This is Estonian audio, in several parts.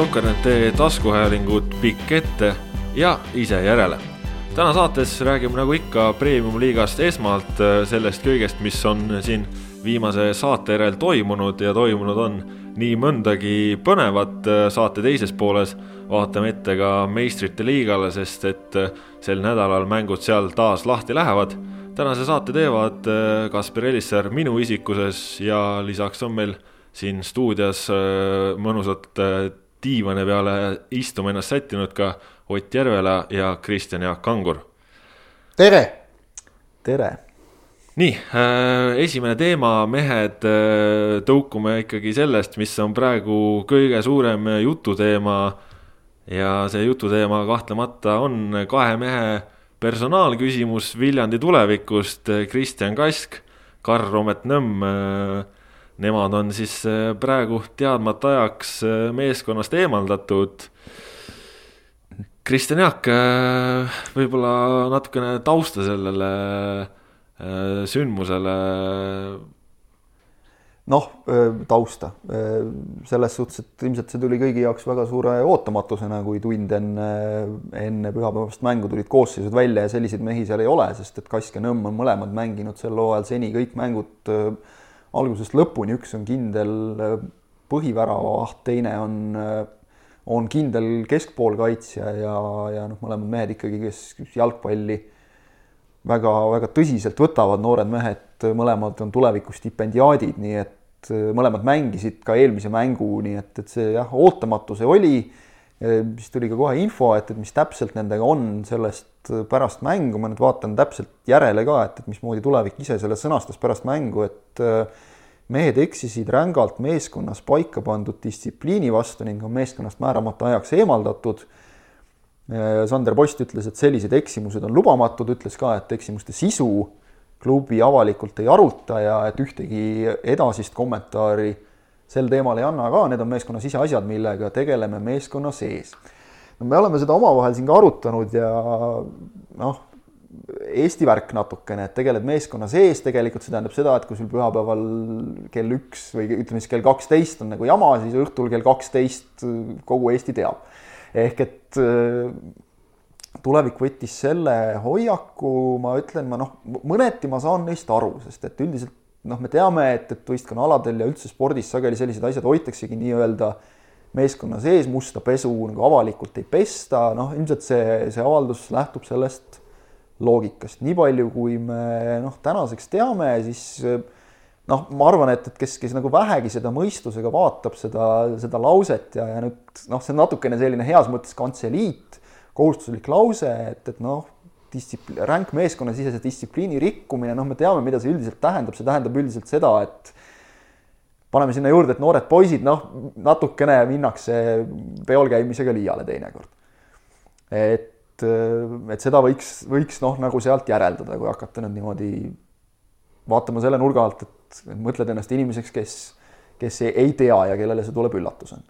Sokker.ee taskuhäälingut Pikk ette ja ise järele. täna saates räägime nagu ikka premium-liigast esmalt äh, sellest kõigest, mis on siin viimase saate järel toimunud ja toimunud on nii mõndagi põnevat äh, saate teises pooles. vaatame ette ka meistrite liigale, sest et äh, sel nädalal mängud seal taas lahti lähevad. tänase saate teevad Kaspar Elisser minu isikuses ja lisaks on meil siin stuudios mõnusalt diivani peale istuma ennast sättinud ka Ott Järvela ja Kristjan Jaak Kangur. tere! tere! nii, äh, esimene teema, mehed, tõukume ikkagi sellest, mis on praegu kõige suurem jututeema. ja see jututeema kahtlemata on kahe mehe personaalküsimus Viljandi tulevikust, Kristjan Kask, Karl Romet Nõmm nemad on siis äh, praegu teadmata ajaks äh, meeskonnast eemaldatud. Kristjan Jaak, äh, võib-olla natukene tausta sellele sündmusele. noh, tausta selles suhtes, et ilmselt see tuli kõigi jaoks väga suure ootamatusena, kui tund enne, enne pühapäevast mängu tulid koosseisud välja ja selliseid mehi seal ei ole, sest et Kask ja Nõmm on mõlemad mänginud sel hooajal seni kõik mängud algusest lõpuni, üks on kindel äh, põhiväravaht, teine on, äh, on kindel keskpoolkaitsja ja, ja noh, mõlemad mehed ikkagi, kes jalgpalli väga-väga tõsiselt võtavad, noored mehed, mõlemad on tuleviku stipendiaadid, nii et äh, mõlemad mängisid ka eelmise mängu, nii et, et see jah, ootamatu see oli. Siis tuli ka kohe info, et, et mis täpselt nendega on sellest pärast mängu, ma nüüd vaatan täpselt järele ka, et, et mismoodi tulevik ise selle sõnastas pärast mängu, et mehed eksisid rängalt meeskonnas paika pandud distsipliini vastu ning on meeskonnast määramata ajaks eemaldatud. Sander Post ütles, et sellised eksimused on lubamatud, ütles ka, et eksimuste sisu klubi avalikult ei aruta ja et ühtegi edasist kommentaari sel teemal ei anna ka, need on meeskonna siseasjad, millega tegeleme meeskonna sees. no me oleme seda omavahel siin ka arutanud ja noh, Eesti värk natukene, et tegeled meeskonna sees, tegelikult see tähendab seda, et kui sul pühapäeval kell üks või ütleme siis kell kaksteist on nagu jama, siis õhtul kell kaksteist kogu Eesti teab. ehk et äh, tulevik võttis selle hoiaku, ma ütlen, ma noh, mõneti ma saan neist aru, sest et üldiselt noh, me teame, et, et võistkonnaaladel ja üldse spordis sageli sellised asjad hoitaksegi nii-öelda meeskonna sees musta pesu nagu avalikult ei pesta, noh, ilmselt see, see avaldus lähtub sellest loogikast. nii palju, kui me noh, tänaseks teame, siis noh, ma arvan, et, et kes, kes nagu vähegi seda mõistusega vaatab seda, seda lauset ja, ja nüüd noh, see on natukene selline heas mõttes kantseliit, kohustuslik lause, et, et noh, distsipli-, ränk meeskonnasisese distsipliini rikkumine, noh, me teame, mida see üldiselt tähendab, see tähendab üldiselt seda, et paneme sinna juurde, et noored poisid, noh, natukene minnakse peol käimisega liiale teinekord. et, äh, et seda võiks, võiks noh, nagu sealt järeldada, kui hakata nüüd niimoodi vaatama selle nurga alt, et mõtled ennast inimeseks, kes, kes ei tea ja kellele see tuleb üllatusena.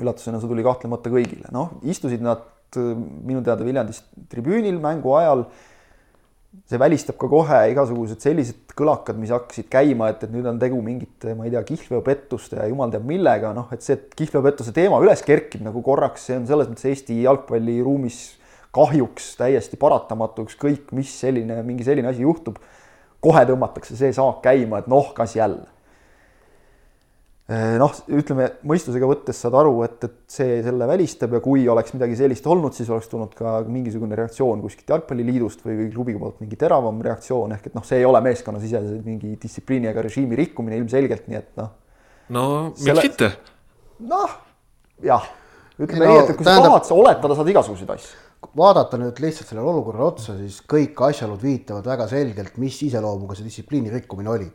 üllatusena see tuli kahtlemata kõigile, noh, istusid nad äh, minu teada Viljandis tribüünil mängu ajal. see välistab ka kohe igasugused sellised kõlakad, mis hakkasid käima, et, et nüüd on tegu mingite, ma ei tea, kihlveopettuste ja jumal teab millega, noh, et see, et kihlveopettuse teema üles kerkib nagu korraks, see on selles mõttes Eesti jalgpalliruumis kahjuks täiesti paratamatu, ükskõik mis selline, mingi selline asi juhtub, kohe tõmmatakse see saak käima, et noh, kas jälle. Eh, noh, ütleme mõistusega võttes saad aru, et, et see selle välistab ja kui oleks midagi sellist olnud, siis oleks tulnud ka mingisugune reaktsioon kuskilt jalgpalliliidust või klubi poolt mingi teravam reaktsioon, ehk et noh, see ei ole meeskonnasisese mingi distsipliini ega režiimi rikkumine ilmselgelt, nii et noh. no miks selle... mitte? noh, jah, ütleme no, nii, et kui tähendab... sa tahad, sa oletada saad igasuguseid asju vaadata nüüd lihtsalt sellele olukorrale otsa, siis kõik asjaolud viitavad väga selgelt, mis iseloomuga see distsipliini rikkumine oli.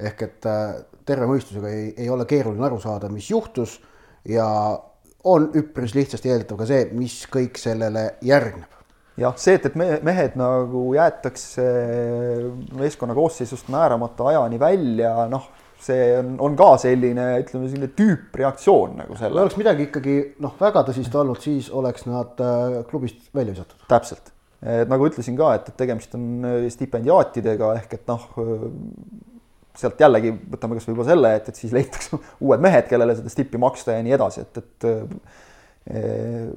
ehk et äh, terve mõistusega ei, ei ole keeruline aru saada, mis juhtus ja on üpris lihtsasti eeldatav ka see, mis kõik sellele järgneb. jah, see, et, et me, mehed nagu jäetakse meeskonna koosseisust määramata ajani välja, noh see on, on ka selline, ütleme selline tüüpreaktsioon nagu selle. oleks midagi ikkagi noh, väga tõsist olnud, siis oleks nad äh, klubist välja visatud. täpselt, et nagu ütlesin ka, et, et tegemist on äh, stipendiaatidega ehk et noh, äh, sealt jällegi võtame kasvõi juba selle, et, et siis leitakse uued mehed, kellele seda stippi maksta ja nii edasi, et, et eh,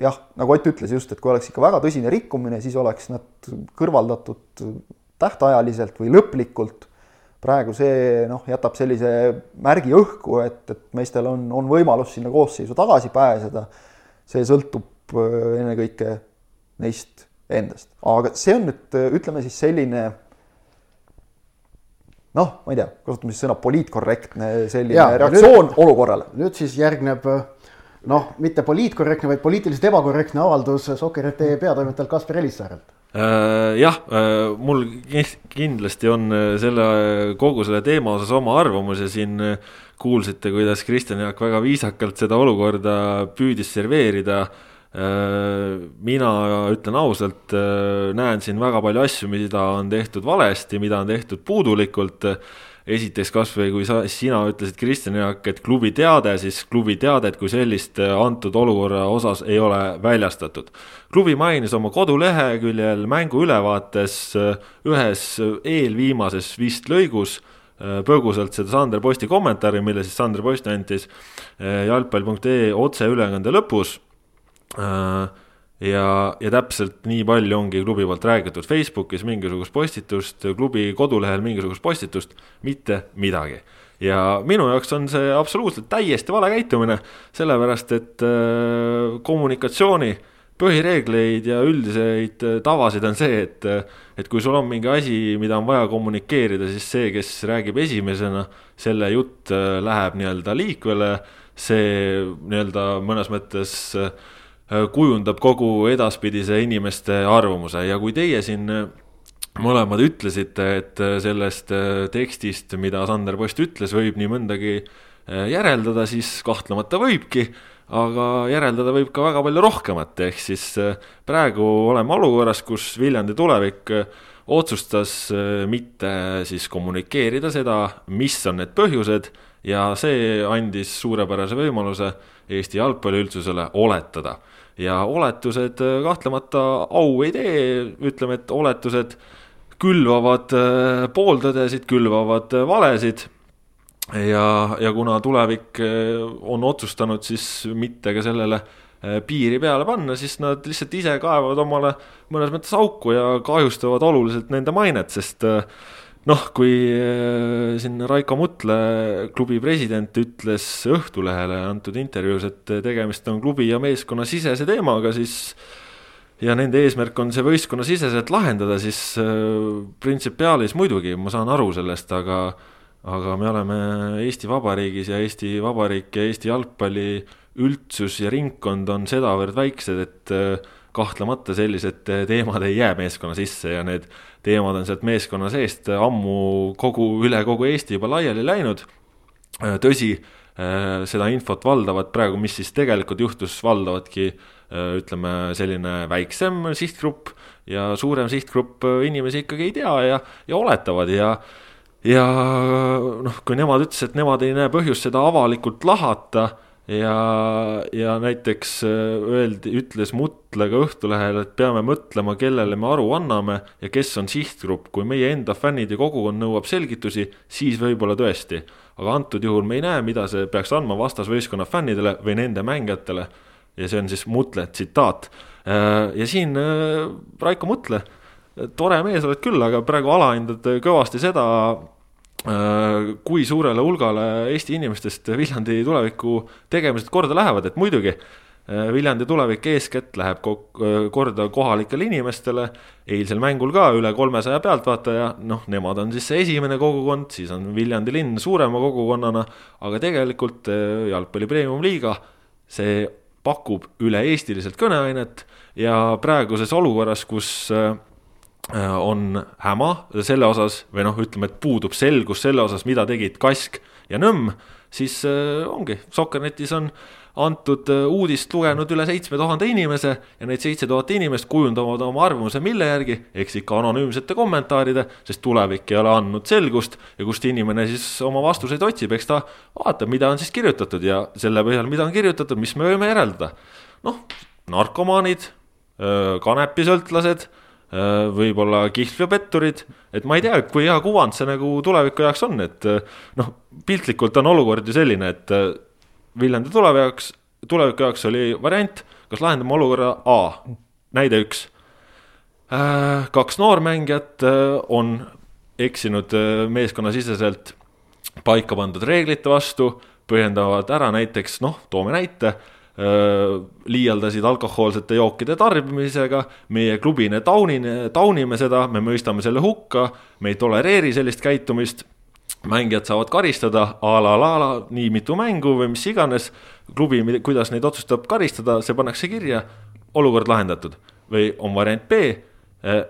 jah, nagu Ott ütles just, et kui oleks ikka väga tõsine rikkumine, siis oleks nad kõrvaldatud tähtajaliselt või lõplikult. Praegu see noh, jätab sellise märgi õhku, et, et meestel on, on võimalus sinna koosseisu tagasi pääseda. see sõltub eh, ennekõike neist endast, aga see on nüüd ütleme siis selline noh, ma ei tea, kasutame siis sõna poliitkorrektne selline ja, reaktsioon nüüd, olukorrale. nüüd siis järgneb noh, mitte poliitkorrektne, vaid poliitiliselt ebakorrektne avaldus Sokkerite peatoimetajalt Kaspar Elissaarelt äh, jah, äh, mul kindlasti on äh, selle, kogu selle teema osas oma arvamus ja siin kuulsite, kuidas Kristjan Jaak väga viisakalt seda olukorda püüdis serveerida Äh, mina ütlen ausalt, äh, näen siin väga palju asju, mida on tehtud valesti, mida on tehtud puudulikult. Esiteks kasvõi kui sa, sina ütlesid, Kristjan Jaak, et klubi teade, siis klubi teadet kui sellist äh, antud olukorra osas ei ole väljastatud. klubi mainis oma koduleheküljel mängu ülevaates ühes eelviimases vist lõigus põgusalt seda Sander Posti kommentaari, mille siis Sander Post andis jalgpall.ee otseülekande lõpus Äh, ja, ja täpselt nii palju ongi klubi poolt räägitud Facebookis mingisugust postitust, klubi kodulehel mingisugust postitust, mitte midagi. ja minu jaoks on see absoluutselt täiesti vale käitumine, sellepärast et äh, kommunikatsiooni põhireegleid ja üldiseid äh, tavasid on see, et, et kui sul on mingi asi, mida on vaja kommunikeerida, siis see, kes räägib esimesena, selle jutt läheb nii-öelda liikvele, see nii-öelda mõnes mõttes äh, Äh, kujundab kogu edaspidise inimeste arvamuse. Ja kui teie siin äh, mõlemad ütlesite, et äh, sellest tekstist, mida Sander Post ütles, võib nii mõndagi järeldada, siis kahtlemata võibki, aga järeldada võib ka väga palju rohkemat, ehk siis praegu oleme olukorras, kus Viljandi tulevik otsustas mitte siis kommunikeerida seda, mis on need põhjused ja see andis suurepärase võimaluse Eesti jalgpalliüldsusele oletada ja oletused äh, kahtlemata au ei tee, ütleme, et oletused külvavad äh, pooltõdesid, külvavad äh, valesid. ja, ja kuna tulevik on otsustanud siis mitte ka sellele piiri peale panna, siis nad lihtsalt ise kaevavad omale mõnes mõttes auku ja kahjustavad oluliselt nende mainet, sest äh, noh, kui äh, siin Raiko Mutle, klubi president, ütles Õhtulehele antud intervjuus, et tegemist on klubi ja meeskonna sisese teemaga, siis ja nende eesmärk on see võistkonnasiseselt lahendada, siis äh, printsipiaalis muidugi ma saan aru sellest, aga aga me oleme Eesti Vabariigis ja Eesti Vabariik ja Eesti jalgpalli üldsus ja ringkond on sedavõrd väiksed, et äh, kahtlemata sellised teemad ei jää meeskonna sisse ja need teemad on sealt meeskonna seest ammu kogu, üle kogu Eesti juba laiali läinud. tõsi, seda infot valdavad praegu, mis siis tegelikult juhtus, valdavadki ütleme, selline väiksem sihtgrupp ja suurem sihtgrupp inimesi ikkagi ei tea ja, ja oletavad ja ja noh, kui nemad ütlesid, et nemad ei näe põhjust seda avalikult lahata ja, ja näiteks äh, öeldi, ütles Mutle ka Õhtulehele, et peame mõtlema, kellele me aru anname ja kes on sihtgrupp, kui meie enda fännid ja kogukond nõuab selgitusi, siis võib-olla tõesti. aga antud juhul me ei näe, mida see peaks andma vastasvõistkonna fännidele või nende mängijatele. ja see on siis Mutle tsitaat. Äh, ja siin äh, Raiko Mutle, tore mees oled küll, aga praegu alahindad kõvasti seda kui suurele hulgale Eesti inimestest Viljandi tuleviku tegemised korda lähevad, et muidugi äh, Viljandi tulevik eeskätt läheb äh, korda kohalikele inimestele, eilsel mängul ka üle kolmesaja pealtvaataja, noh, nemad on siis see esimene kogukond, siis on Viljandi linn suurema kogukonnana, aga tegelikult jalgpalli premium-liiga, see pakub üle-eestiliselt kõneainet ja praeguses olukorras, kus Äh, on häma selle osas või noh, ütleme, et puudub selgus selle osas, mida tegid Kask ja Nõmm, siis äh, ongi, Sokkernetis on antud äh, uudist lugenud üle seitsme tuhande inimese ja need seitse tuhat inimest kujundavad oma arvamuse mille järgi, eks ikka anonüümsete kommentaaride, sest tulevik ei ole andnud selgust ja kust inimene siis oma vastuseid otsib, eks ta vaatab, mida on siis kirjutatud ja selle põhjal, mida on kirjutatud, mis me võime järeldada. noh, narkomaanid, kanepisõltlased võib-olla kihlveopetturid, et ma ei tea, kui hea kuvand see nagu tuleviku jaoks on, et noh, piltlikult on olukord ju selline, et Viljandi tuleviku jaoks, tuleviku jaoks oli variant, kas lahendame olukorra A, näide üks. kaks noormängijat on eksinud meeskonnasiseselt paika pandud reeglite vastu, põhjendavad ära näiteks noh, toome näite liialdasid alkohoolsete jookide tarbimisega, meie klubina taunine, taunime seda, me mõistame selle hukka, me ei tolereeri sellist käitumist, mängijad saavad karistada a la la la nii mitu mängu või mis iganes, klubi, kuidas neid otsustab karistada, see pannakse kirja, olukord lahendatud. või on variant B,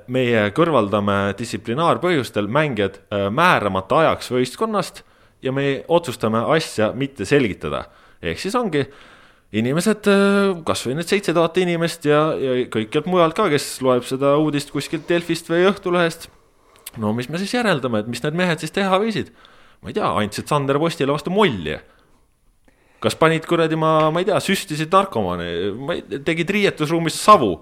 meie kõrvaldame distsiplinaarpõhjustel mängijad määramata ajaks võistkonnast ja me otsustame asja mitte selgitada. ehk siis ongi inimesed, äh, kasvõi need seitse tuhat inimest ja, ja kõikjalt mujalt ka, kes loeb seda uudist kuskilt Delfist või Õhtulehest. no mis me siis järeldame, et mis need mehed siis teha võisid? ma ei tea, andsid Sander Postile vastu molli. kas panid kuradi, ma, ma ei tea, süstisid narkomaane, ma ei, tegid riietusruumis savu.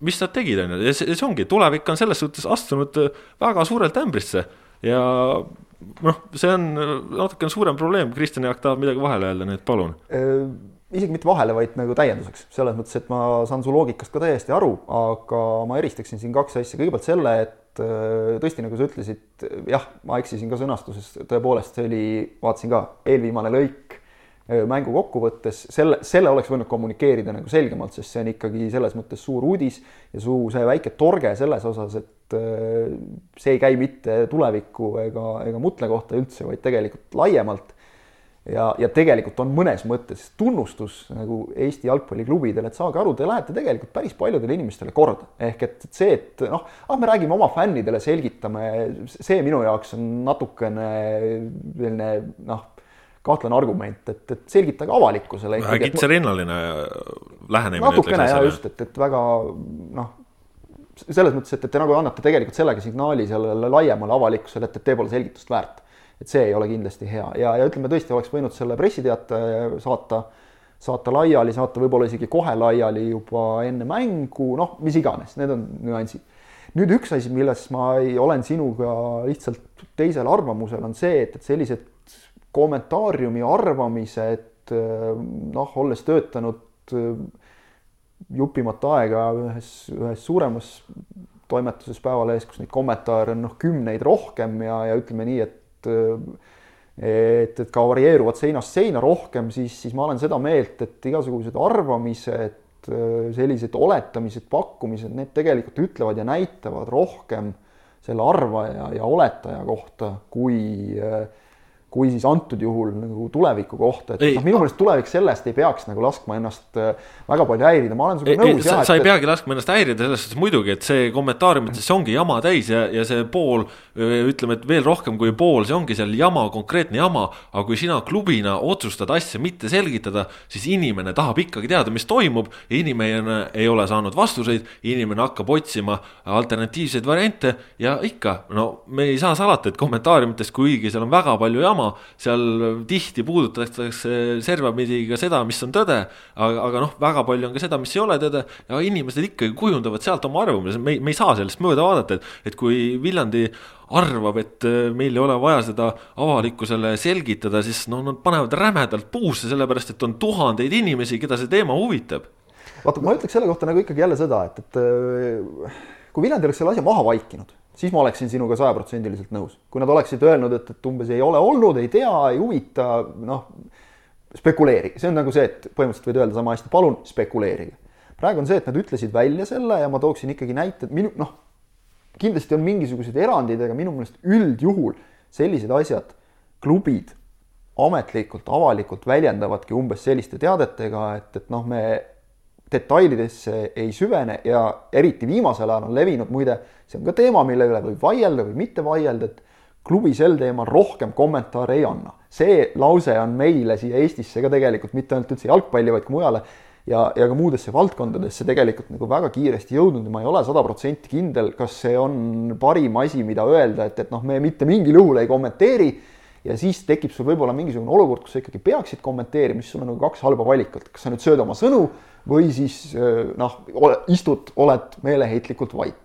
mis nad tegid, on ju, ja see ongi, tulevik on selles suhtes astunud väga suurelt ämbrisse ja noh, see on natukene suurem probleem, Kristjan Jaak tahab midagi vahele öelda, nii et palun äh, isegi mitte vahele, vaid nagu täienduseks, selles mõttes, et ma saan su loogikast ka täiesti aru, aga ma eristaksin siin kaks asja, kõigepealt selle, et äh, tõesti, nagu sa ütlesid, jah, ma eksisin ka sõnastuses, tõepoolest, see oli, vaatasin ka, eelviimane lõik äh, mängu kokkuvõttes, selle, selle oleks võinud kommunikeerida nagu selgemalt, sest see on ikkagi selles mõttes suur uudis ja su see väike torge selles osas, et äh, see ei käi mitte tuleviku ega, ega mutle kohta üldse, vaid tegelikult laiemalt ja, ja tegelikult on mõnes mõttes tunnustus nagu Eesti jalgpalliklubidele, et saage aru, te lähete tegelikult päris paljudele inimestele korda. ehk et, see, et noh, ah, me räägime oma fännidele, selgitame, see minu jaoks on natukene selline noh, kahtlane argument, et, et selgitage avalikkusele. kitsarinnaline lähenemine. natukene ja just, et, et väga noh, selles mõttes, et, et te nagu annate tegelikult sellega signaali sellele laiemale avalikkusele, et, et te pole selgitust väärt et see ei ole kindlasti hea ja, ja ütleme tõesti, oleks võinud selle pressiteate saata, saata laiali, saata võib-olla isegi kohe laiali juba enne mängu, noh, mis iganes, need on nüansid. nüüd üks asi, milles ma ei, olen sinuga lihtsalt teisel arvamusel, on see, et, et sellised kommentaariumi arvamised, noh, olles töötanud jupimat aega ühes, ühes suuremas toimetuses Päevalehes, kus neid kommentaare on noh, kümneid rohkem ja, ja ütleme nii, et et, et ka varieeruvad seinast seina rohkem, siis, siis ma olen seda meelt, et igasugused arvamised, sellised oletamised, pakkumised, need tegelikult ütlevad ja näitavad rohkem selle arvaja ja oletaja kohta, kui äh, kui siis antud juhul nagu tuleviku kohta, et noh, minu meelest tulevik sellest ei peaks nagu laskma ennast äh, väga palju häirida, ma olen sinuga nõus. sa, sa ei peagi laskma ennast häirida, selles suhtes muidugi, et see kommentaariumites, see ongi jama täis ja, ja see pool, ütleme, et veel rohkem kui pool, see ongi seal jama, konkreetne jama. aga kui sina klubina otsustad asja mitte selgitada, siis inimene tahab ikkagi teada, mis toimub. inimene ei ole saanud vastuseid, inimene hakkab otsima alternatiivseid variante ja ikka, no me ei saa salata, et kommentaariumites, kuigi seal on väga palju jama jama, seal tihti puudutatakse servapidi ka seda, mis on tõde, aga, aga noh, väga palju on ka seda, mis ei ole tõde ja inimesed ikkagi kujundavad sealt oma arvamuse, me, me ei saa sellest mööda vaadata, et, et kui Viljandi arvab, et äh, meil ei ole vaja seda avalikkusele selgitada, siis no nad panevad rämedalt puusse, sellepärast et on tuhandeid inimesi, keda see teema huvitab. vaata, ma ütleks selle kohta nagu ikkagi jälle seda, et, et äh, kui Viljandi oleks selle asja maha vaikinud siis ma oleksin sinuga sajaprotsendiliselt nõus. kui nad oleksid öelnud, et, et umbes ei ole olnud, ei tea, ei huvita, noh, spekuleerige, see on nagu see, et põhimõtteliselt võid öelda sama hästi, palun spekuleerige. praegu on see, et nad ütlesid välja selle ja ma tooksin ikkagi näited, minu noh, kindlasti on mingisugused erandid, aga minu meelest üldjuhul sellised asjad, klubid ametlikult, avalikult väljendavadki umbes selliste teadetega, et, et noh, me detailidesse ei süvene ja eriti viimasel ajal on levinud, muide, see on ka teema, mille üle võib vaielda või mitte vaielda, et klubi sel teemal rohkem kommentaare ei anna. see lause on meile siia Eestisse ka tegelikult mitte ainult üldse jalgpalli, vaid ka mujale ja, ja ka muudesse valdkondadesse tegelikult nagu väga kiiresti jõudnud ja ma ei ole sada protsenti kindel, kas see on parim asi, mida öelda, et, et noh, me mitte mingil juhul ei kommenteeri ja siis tekib sul võib-olla mingisugune olukord, kus sa ikkagi peaksid kommenteerima, siis sul on nagu kaks halba valikut, kas sa nüüd sööd oma sõnu või siis noh, istud, oled meeleheitlikult vait.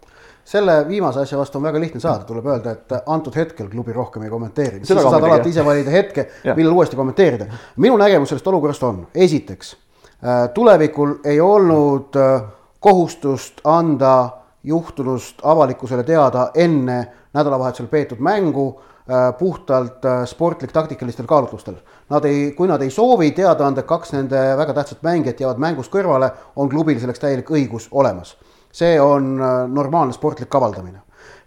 selle viimase asja vastu on väga lihtne saada, tuleb öelda, et antud hetkel klubi rohkem ei kommenteeri. sa saad alati ise valida hetke, millal uuesti kommenteerida. minu nägemus sellest olukorrast on, esiteks äh, tulevikul ei olnud äh, kohustust anda juhtunust avalikkusele teada enne nädalavahetusel peetud mängu puhtalt sportlik-taktikalistel kaalutlustel. Nad ei, kui nad ei soovi teada anda, et kaks nende väga tähtsat mängijat jäävad mängust kõrvale, on klubil selleks täielik õigus olemas. see on äh, normaalne sportlik avaldamine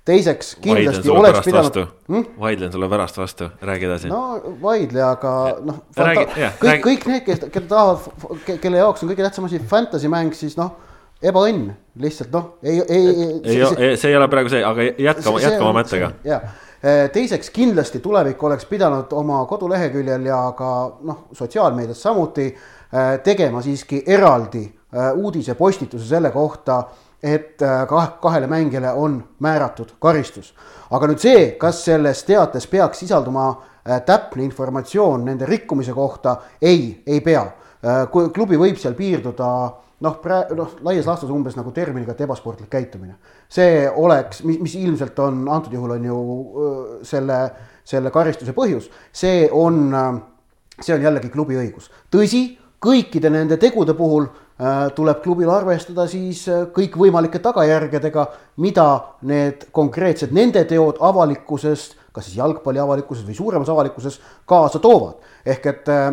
teiseks kindlasti oleks pidanud. Hmm? vaidlen sulle pärast vastu, räägi edasi. no vaidle, aga noh, kõik, kõik need, kes, keda tahavad, kelle jaoks on kõige tähtsam asi fantasy mäng, siis noh ebaõnn lihtsalt noh, ei, ei, ei. ei, see ei ole praegu see, aga jätkama, jätkama mõttega. ja äh, teiseks kindlasti tulevik oleks pidanud oma koduleheküljel ja ka noh, sotsiaalmeedias samuti äh, tegema siiski eraldi äh, uudisepostituse selle kohta, et kah, kahele mängijale on määratud karistus. aga nüüd see, kas selles teates peaks sisalduma täpne informatsioon nende rikkumise kohta, ei, ei pea. kui klubi võib seal piirduda noh, praegu noh, laias laastus umbes nagu terminiga, et ebasportlik käitumine. see oleks, mis, mis ilmselt on antud juhul on ju selle, selle karistuse põhjus, see on, see on jällegi klubi õigus. tõsi, kõikide nende tegude puhul äh, tuleb klubil arvestada siis kõikvõimalike tagajärgedega, mida need konkreetsed nende teod avalikkusest, kas siis jalgpalli avalikkuses või suuremas avalikkuses kaasa toovad. ehk et äh,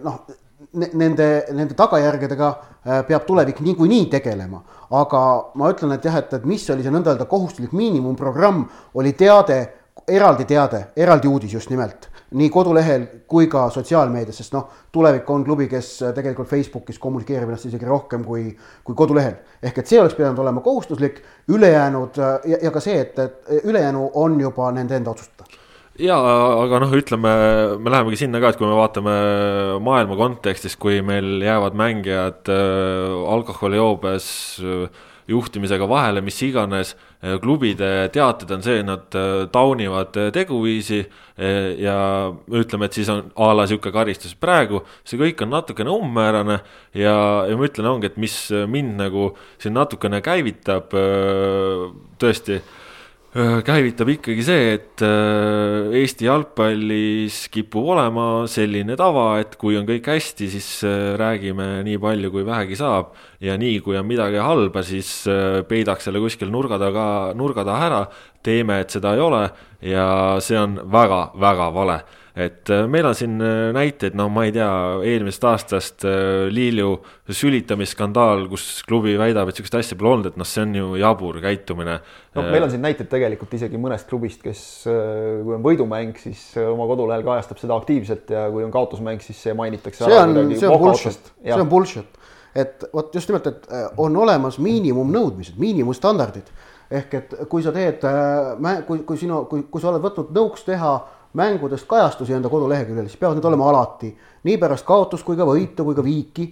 noh nende, nende tagajärgedega äh, peab tulevik niikuinii tegelema. aga ma ütlen, et jah, et, et mis oli see nõnda öelda kohustuslik miinimumprogramm, oli teade, eraldi teade, eraldi uudis just nimelt, nii kodulehel kui ka sotsiaalmeedias, sest noh, tulevik on klubi, kes äh, tegelikult Facebookis kommunikeerib ennast isegi rohkem kui, kui kodulehel. ehk et see oleks pidanud olema kohustuslik, ülejäänud äh, ja, ja ka see, et, et ülejäänu on juba nende enda otsustada ja aga noh, ütleme, me lähemegi sinna ka, et kui me vaatame maailma kontekstis, kui meil jäävad mängijad äh, alkoholijoobes äh, juhtimisega vahele, mis iganes, äh, klubide teated on see, nad äh, taunivad äh, teguviisi äh, ja ütleme, et siis on a la sihuke karistus. praegu see kõik on natukene umbmäärane ja, ja ma ütlen, ongi, et mis mind nagu siin natukene käivitab tõesti Äh, käivitab ikkagi see, et äh, Eesti jalgpallis kipub olema selline tava, et kui on kõik hästi, siis äh, räägime nii palju, kui vähegi saab. ja nii, kui on midagi halba, siis peidaks selle kuskil nurga taga, nurga taha ära, teeme, et seda ei ole ja see on väga-väga vale et äh, meil on siin äh, näiteid, no ma ei tea, eelmisest aastast äh, Liiliu sülitamisskandaal, kus klubi väidab, et sihukest asja pole olnud, et noh, see on ju jabur käitumine. no meil on siin näiteid tegelikult isegi mõnest klubist, kes, kui on võidumäng, siis oma kodulehel kajastab seda aktiivselt ja kui on kaotusmäng, siis see mainitakse. see on, see on bullshit, see on bullshit, et vot just nimelt, et on olemas miinimumnõudmised, miinimumstandardid ehk et kui sa teed, kui, kui sinu, kui, kui sa oled võtnud nõuks teha mängudest kajastusi enda koduleheküljel, siis peavad need olema alati nii pärast kaotust kui ka võitu kui ka viiki.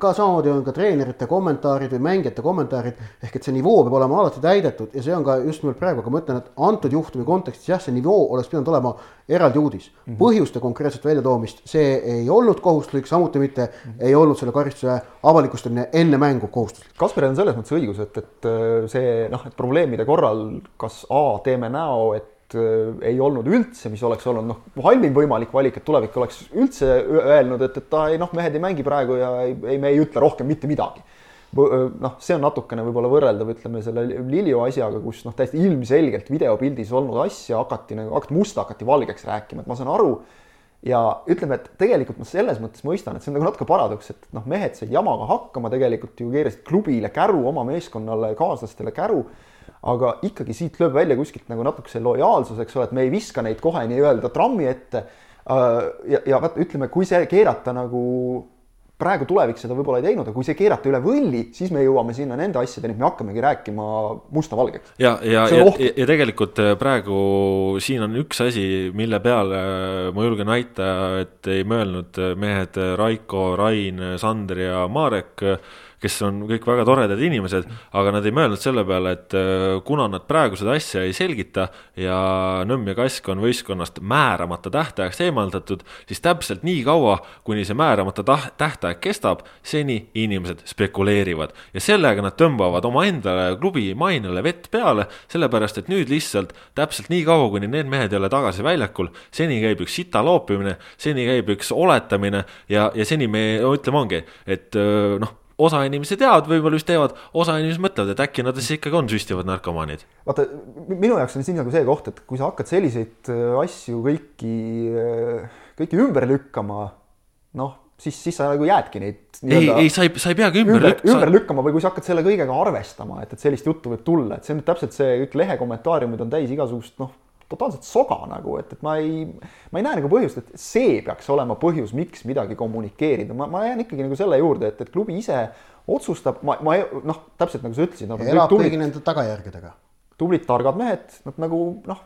Ka samamoodi on ka treenerite kommentaarid või mängijate kommentaarid ehk et see nivoo peab olema alati täidetud ja see on ka just nimelt praegu, aga ma ütlen, et antud juhtumi kontekstis jah, see nivoo oleks pidanud olema eraldi uudis. -hmm. põhjuste konkreetset väljatoomist, see ei olnud kohustuslik, samuti mitte -hmm. ei olnud selle karistuse avalikustamine enne mängu kohustuslik. Kasparil on selles mõttes õigus, et, et äh, see noh, et probleemide korral kas A teeme näo, et ei olnud üldse, mis oleks olnud noh, halvim võimalik valik, et tulevik oleks üldse öelnud, et, et ei noh, mehed ei mängi praegu ja ei, ei, me ei ütle rohkem mitte midagi. Äh, noh, see on natukene võib-olla võrreldav, ütleme selle Lilio asjaga, kus noh, täiesti ilmselgelt videopildis olnud asja hakati nagu, hakati musta, hakati valgeks rääkima, et ma saan aru ja ütleme, et tegelikult ma selles mõttes mõistan, et see on nagu natuke paradoks, et noh, mehed said jamaga hakkama, tegelikult ju keerasid klubile käru, oma meeskonnale, kaaslastele käru aga ikkagi siit lööb välja kuskilt nagu natuke see lojaalsus, eks ole, et me ei viska neid kohe nii-öelda trammi ette. Äh, ja, ja vaata, ütleme, kui see keerata nagu praegu tulevik seda võib-olla ei teinud, aga kui see keerata üle võlli, siis me jõuame sinna nende asjadeni, et me hakkamegi rääkima musta-valgeks. ja, ja, ja, ja, ja tegelikult äh, praegu siin on üks asi, mille peale äh, ma julgen väita, et ei mõelnud mehed Raiko, Rain, Sander ja Marek kes on kõik väga toredad inimesed, aga nad ei mõelnud selle peale, et äh, kuna nad praegu seda asja ei selgita ja Nõmm ja Kask on võistkonnast määramata tähtajaks eemaldatud, siis täpselt nii kaua, kuni see määramata tähtaeg kestab, seni inimesed spekuleerivad. Ja sellega nad tõmbavad omaendale klubi mainele vett peale, sellepärast et nüüd lihtsalt täpselt nii kaua, kuni need mehed ei ole tagasi väljakul, seni käib üks sita loopimine, seni käib üks oletamine ja, ja seni me ütleme, ongi, et noh osa inimesi teavad, võib-olla just teevad, osa inimesi mõtlevad, et äkki nad siis ikkagi on süstivad narkomaanid. vaata, minu jaoks on siin nagu see koht, et kui sa hakkad selliseid asju kõiki, kõiki ümber lükkama, noh, siis, siis sa nagu jäädki neid. ei, ei, sa ei, sa ei peagi ümber, ümber, ümber sa... lükkama või kui sa hakkad selle kõigega arvestama, et, et sellist juttu võib tulla, et see on täpselt see, kõik lehe kommentaariumid on täis igasugust, noh totaalselt soga nagu, et, et ma ei, ma ei näe nagu põhjust, et see peaks olema põhjus, miks midagi kommunikeerida, ma, ma jään ikkagi nagu selle juurde, et, et klubi ise otsustab, ma, ma noh, täpselt nagu sa ütlesid. elab kõigi nende tagajärgedega. tublid targad mehed, nad nagu noh,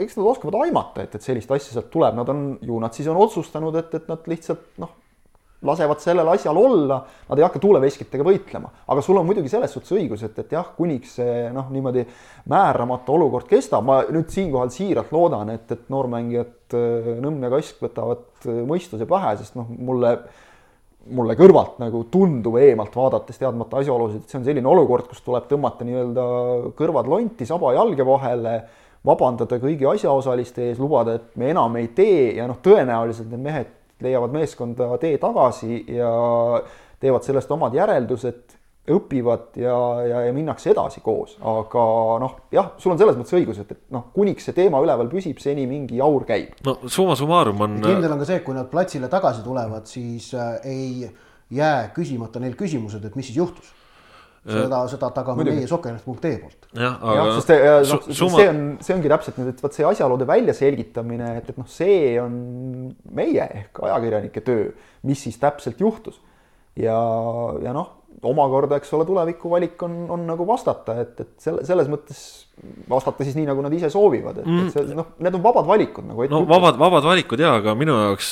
eks nad oskavad aimata, et, et sellist asja sealt tuleb, nad on ju, nad siis on otsustanud, et, et nad lihtsalt noh lasevad sellel asjal olla, nad ei hakka tuuleveskitega võitlema. aga sul on muidugi selles suhtes õigus, et, et jah, kuniks see noh, niimoodi määramatu olukord kestab, ma nüüd siinkohal siiralt loodan, et, et noormängijad äh, Nõmm ja Kask võtavad äh, mõistuse pähe, sest noh, mulle mulle kõrvalt nagu tundub eemalt vaadates teadmata asjaolusid, et see on selline olukord, kus tuleb tõmmata nii-öelda kõrvad lonti saba jalge vahele, vabandada kõigi asjaosaliste ees, lubada, et me enam ei tee ja noh, tõenäoliselt need mehed leiavad meeskonda tee tagasi ja teevad sellest omad järeldused, õpivad ja, ja, ja minnakse edasi koos, aga noh, jah, sul on selles mõttes õigus, et, et noh, kuniks see teema üleval püsib, seni mingi jaur käib. no summa summarum on. kindel on ka see, et kui nad platsile tagasi tulevad, siis äh, ei jää küsimata neil küsimused, et mis siis juhtus seda, seda tagame Muidugi. meie sokkernet.ee poolt. jah, aga ja, sest, ja, no, summa... see on, see ongi täpselt nüüd, et vot see asjaolude väljaselgitamine, et, et noh, see on meie ehk ajakirjanike töö, mis siis täpselt juhtus. ja, ja noh omakorda, eks ole, tulevikuvalik on, on nagu vastata, et, et selle, selles mõttes vastata siis nii, nagu nad ise soovivad, et mm., et see noh, need on vabad valikud nagu. no vabad, vabad valikud jaa, aga minu jaoks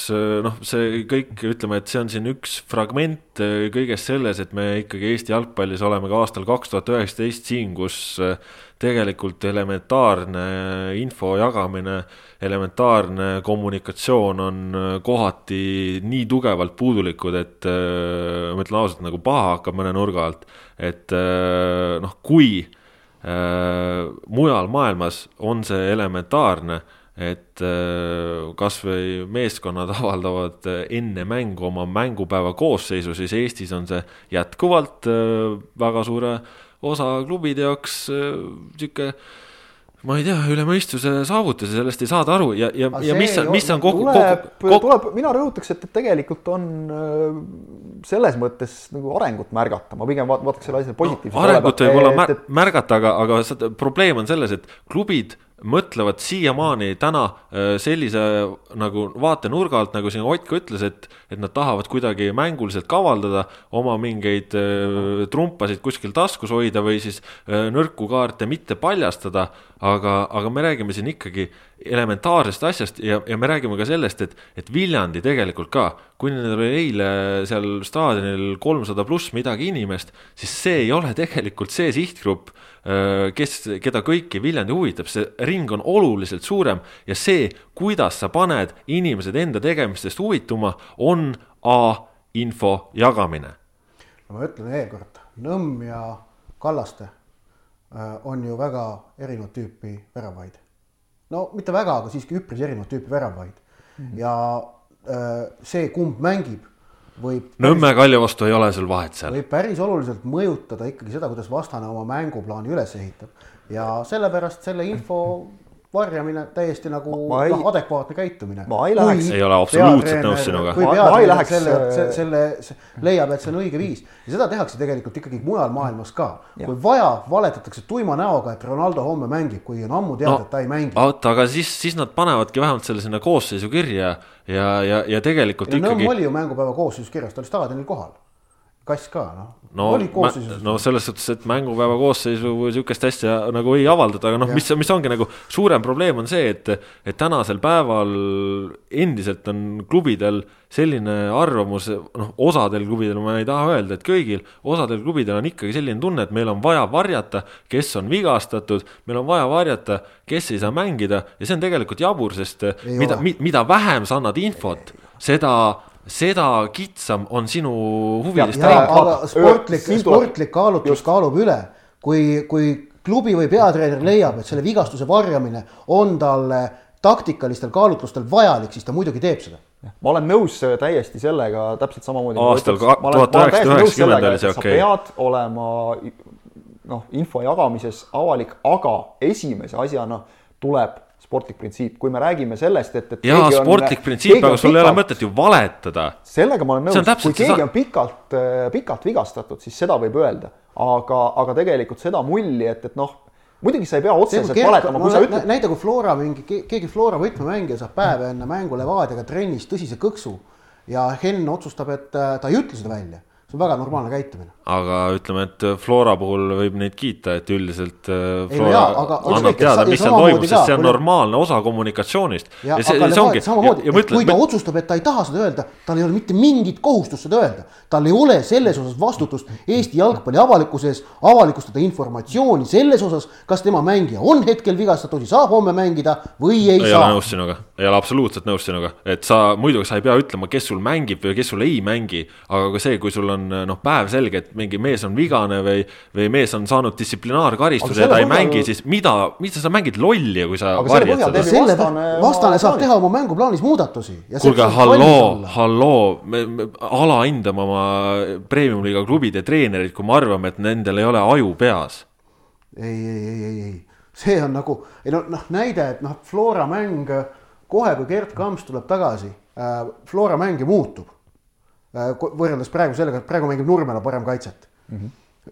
noh, see kõik, ütleme, et see on siin üks fragment äh, kõigest selles, et me ikkagi Eesti jalgpallis oleme ka aastal kaks tuhat üheksateist siin, kus äh, tegelikult elementaarne info jagamine, elementaarne kommunikatsioon on kohati nii tugevalt puudulikud, et ma ütlen ausalt, nagu paha hakkab mõne nurga alt. et noh, kui mujal maailmas on see elementaarne et kasvõi meeskonnad avaldavad enne mängu oma mängupäeva koosseisu, siis Eestis on see jätkuvalt väga suure osa klubide jaoks äh, sihuke ma ei tea, üle mõistuse saavutus ja sellest ei saada aru ja, ja, ja mis on, mis on kogu, kogu, kogu. tuleb, mina rõhutaks, et, et tegelikult on äh, selles mõttes nagu arengut märgata, ma pigem vaataks selle asja positiivselt no,. arengut võib olla et... märgata, aga, aga probleem on selles, et klubid mõtlevad siiamaani täna äh, sellise nagu vaatenurga alt, nagu siin Ott ka ütles, et, et nad tahavad kuidagi mänguliselt kavaldada, oma mingeid äh, trumpasid kuskil taskus hoida või siis äh, nõrku kaarte mitte paljastada. aga, aga me räägime siin ikkagi elementaarsest asjast ja, ja me räägime ka sellest, et, et Viljandi tegelikult ka, kui neil oli eile seal staadionil kolmsada pluss midagi inimest, siis see ei ole tegelikult see sihtgrupp Äh, kes, keda kõiki Viljandi huvitab, see ring on oluliselt suurem ja see, kuidas sa paned inimesed enda tegemistest huvituma, on A info jagamine. no ma ütlen veel kord, Nõmm ja Kallaste äh, on ju väga erinevat tüüpi väravaid. no mitte väga, aga siiski üpris erinevat tüüpi väravaid mm -hmm. ja äh, see, kumb mängib võib Nõmme Kalju vastu ei ole sul vahet seal. võib päris oluliselt mõjutada ikkagi seda, kuidas vastane oma mänguplaani üles ehitab ja sellepärast selle info varjamine täiesti nagu noh, adekvaatne käitumine. ma ei läheks. ei ole absoluutselt nõus sinuga. kui peatreener selle, selle, selle, selle leiab, et see on õige viis ja seda tehakse tegelikult ikkagi mujal maailmas ka. kui vaja, valetatakse tuima näoga, et Ronaldo homme mängib, kui on ammu teada no,, et ta ei mängi. oota, aga siis, siis nad panevadki vähemalt selle sinna koosseisu kirja ja, ja, ja tegelikult ja ikkagi. Nõmm oli ju mängupäeva koosseisus kirjas, ta oli staadionil kohal kass ka, noh. no, no selles suhtes, et mängupäeva koosseisu sihukest asja nagu ei avaldata, aga noh, mis, mis ongi nagu suurem probleem on see, et, et tänasel päeval endiselt on klubidel selline arvamus, noh, osadel klubidel, ma ei taha öelda, et kõigil, osadel klubidel on ikkagi selline tunne, et meil on vaja varjata, kes on vigastatud, meil on vaja varjata, kes ei saa mängida ja see on tegelikult jabur, sest ei mida, mida vähem sa annad infot, seda seda kitsam on sinu huviliste aga sportlik, sportlik kaalutlus Just. kaalub üle, kui, kui klubi või peatreener leiab, et selle vigastuse varjamine on talle taktikalistel kaalutlustel vajalik, siis ta muidugi teeb seda. ma olen nõus täiesti sellega, täpselt samamoodi. aastal tuhat üheksasada üheksakümmend oli see okei okay.. sa pead olema noh, info jagamises avalik, aga esimese asjana tuleb sportlik printsiip, kui me räägime sellest, et, et. jaa, sportlik printsiip, aga sul ei ole mõtet ju valetada. sellega ma olen nõus, kui keegi on pikalt, äh, pikalt vigastatud, siis seda võib öelda, aga, aga tegelikult seda mulli, et, et noh muidugi sa ei pea otseselt valetama, kui sa ütled. näida, kui Flora mingi, keegi Flora võtmemängija saab päev enne mängu Levadiaga trennis tõsise kõksu ja Henn otsustab, et äh, ta ei ütle seda välja see on väga normaalne käitumine. aga ütleme, et Flora puhul võib neid kiita, et üldiselt äh, Flora ei, jaa, aga, annab teada, mis seal toimub, sest see on normaalne osa kommunikatsioonist. ja, ja, see, see ongi, samamoodi, et mõtlen, kui ta otsustab, et ta ei taha seda öelda, tal ei ole mitte mingit kohustust seda öelda. tal ei ole selles osas vastutust Eesti jalgpalli avalikkuse ees avalikustada informatsiooni selles osas, kas tema mängija on hetkel vigastatud ja saab homme mängida või ei, ei saa. ei ole nõus sinuga, ei ole absoluutselt nõus sinuga, et sa muidugi sa ei pea ütlema, kes sul mängib või kes sul ei mängi, aga ka see, kui sul on on noh, päevselge, et mingi mees on vigane või, või mees on saanud distsiplinaarkaristuse ja ta ei mängi, siis mida, mida sa mängid lolli, kui sa varjad seda? selle vastane saab teha oma mänguplaanis muudatusi. kuulge, halloo, halloo, me, me alahindame oma premium-liiga klubide treenereid, kui me arvame, et nendel ei ole aju peas. ei, ei, ei, ei, ei, see on nagu, ei no noh, näide, et noh, Flora mäng kohe, kui Gerd Kamps tuleb tagasi äh,, Flora mäng ju muutub võrreldes praegu sellega, et praegu mängib Nurmela parem kaitset mm. -hmm.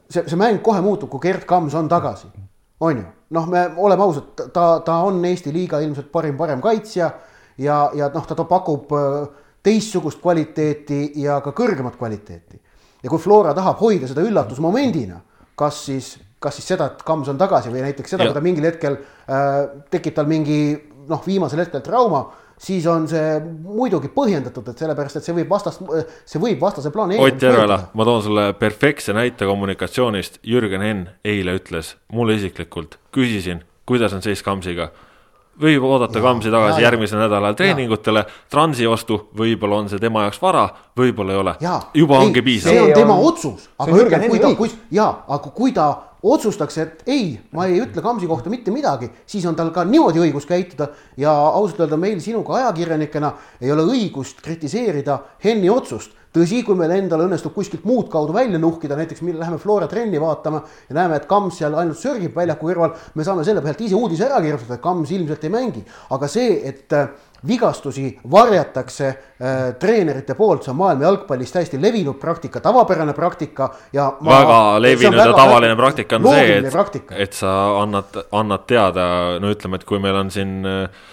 see, see mäng kohe muutub, kui Gerd Kams on tagasi, on ju. noh, me oleme ausad, ta, ta on Eesti liiga ilmselt parim, parem kaitsja ja, ja noh, ta, ta pakub äh, teistsugust kvaliteeti ja ka kõrgemat kvaliteeti. ja kui Flora tahab hoida seda üllatusmomendina, kas siis, kas siis seda, et Kams on tagasi või näiteks seda, kui ta mingil hetkel äh, tekib tal mingi noh, viimasel hetkel trauma siis on see muidugi põhjendatud, et sellepärast, et see võib vastast, see võib vastase plaani. Ott Järvela, ma toon sulle perfektse näite kommunikatsioonist. Jürgen Henn eile ütles mulle isiklikult, küsisin, kuidas on seis Kamsiga võib oodata Kamsi tagasi ja, järgmisel nädalal treeningutele, transi ostu, võib-olla on see tema jaoks vara, võib-olla ei ole. juba ei, ongi piisav. see on tema otsus, aga ütleme, kui ta, kui, jaa, aga kui ta otsustaks, et ei, ma ei ütle Kamsi kohta mitte midagi, siis on tal ka niimoodi õigus käituda ja ausalt öelda meil sinuga ajakirjanikena ei ole õigust kritiseerida Henni otsust. tõsi, kui meil endal õnnestub kuskilt muud kaudu välja nuhkida, näiteks me läheme Flora trenni vaatama ja näeme, et Kams seal ainult sörgib väljaku kõrval, me saame selle pealt ise uudise ära kirjutada, et Kams ilmselt ei mängi, aga see, et vigastusi varjatakse äh, treenerite poolt, see on maailma jalgpallis täiesti levinud praktika, tavapärane praktika ja ma, väga levinud ja tavaline praktika on see, et, et sa annad, annad teada, no ütleme, et kui meil on siin äh,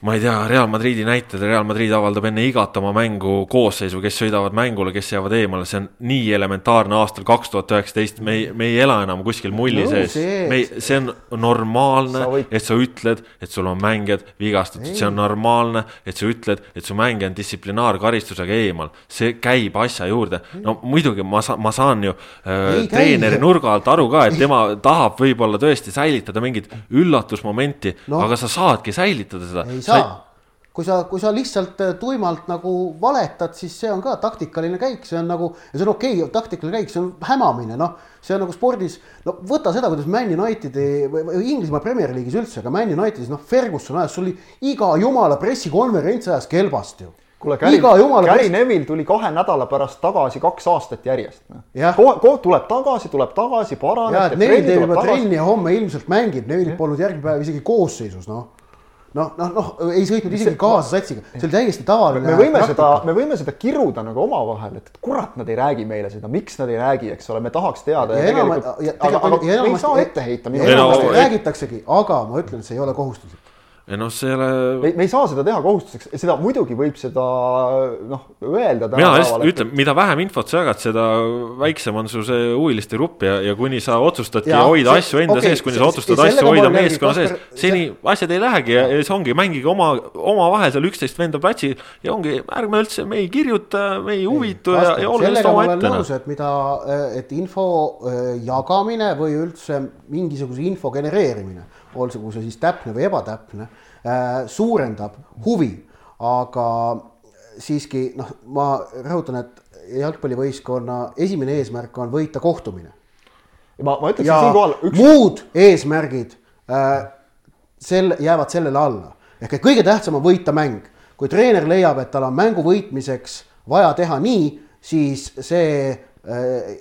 ma ei tea, Real Madridi näitel, Real Madrid avaldab enne igat oma mängu koosseisu, kes sõidavad mängule, kes jäävad eemale, see on nii elementaarne aastal kaks tuhat üheksateist, me ei, me ei ela enam kuskil mulli no, sees. me ei, see on normaalne, et sa ütled, et sul on mängijad vigastatud, see on normaalne, et sa ütled, et su mängija on distsiplinaarkaristusega eemal. see käib asja juurde, no muidugi ma saan, ma saan ju äh, treeneri nurga alt aru ka, et tema tahab võib-olla tõesti säilitada mingit üllatusmomenti no., aga sa saadki säilitada seda saa. kui sa, kui sa lihtsalt äh, tuimalt nagu valetad, siis see on ka taktikaline käik, see on nagu see on okei okay,, taktikaline käik, see on hämamine, noh. see on nagu spordis, no võta seda, kuidas Man Unitedi või, või Inglismaa Premier League'is üldse, aga Man Unitedis noh, Ferguson ajas, sul oli iga jumala pressikonverents ajas kelbast ju kuule, Gary, Gary Neville tuli kahe nädala pärast tagasi kaks aastat järjest. Noh. kohe, kohe tuleb tagasi, tuleb tagasi, paraneb. Neville teeb juba trenni ja homme ilmselt mängib, Neville polnud järgmine päev isegi koosseisus, noh noh, noh, noh, ei sõitnud isegi kaasa satsiga, see oli täiesti tavaline. me võime praktika. seda, me võime seda kiruda nagu omavahel, et kurat, nad ei räägi meile seda, miks nad ei räägi, eks ole, me tahaks teada. ja, ja enam, ja, aga, aga ja enamasti, ei saa ette heita. enamasti räägitaksegi, aga ma ütlen, see ei ole kohustuslik noh, see ei ole. me ei saa seda teha kohustuseks, seda muidugi võib seda noh, öelda. mina lihtsalt ütlen, mida vähem infot sa jagad, seda väiksem on su see huviliste grupp ja, ja kuni sa otsustadki ja, hoida see, asju enda okay, sees, kuni sa otsustad asju hoida meeskonna sees, seni see... asjad ei lähegi ja, ja see ongi, mängige oma, omavahel seal üksteist venda platsil ja ongi, ärme üldse, me ei kirjuta, me ei huvitu ja, ja olge lihtsalt omaette. Et mida, et info äh, jagamine või üldse mingisuguse info genereerimine olgu see siis täpne või ebatäpne, äh, suurendab huvi, aga siiski noh, ma rõhutan, et jalgpallivõistkonna esimene eesmärk on võita kohtumine. ma, ma ütleksin siinkohal üks. muud eesmärgid äh, sel-, jäävad sellele alla ehk et kõige tähtsam on võita mäng. kui treener leiab, et tal on mängu võitmiseks vaja teha nii, siis see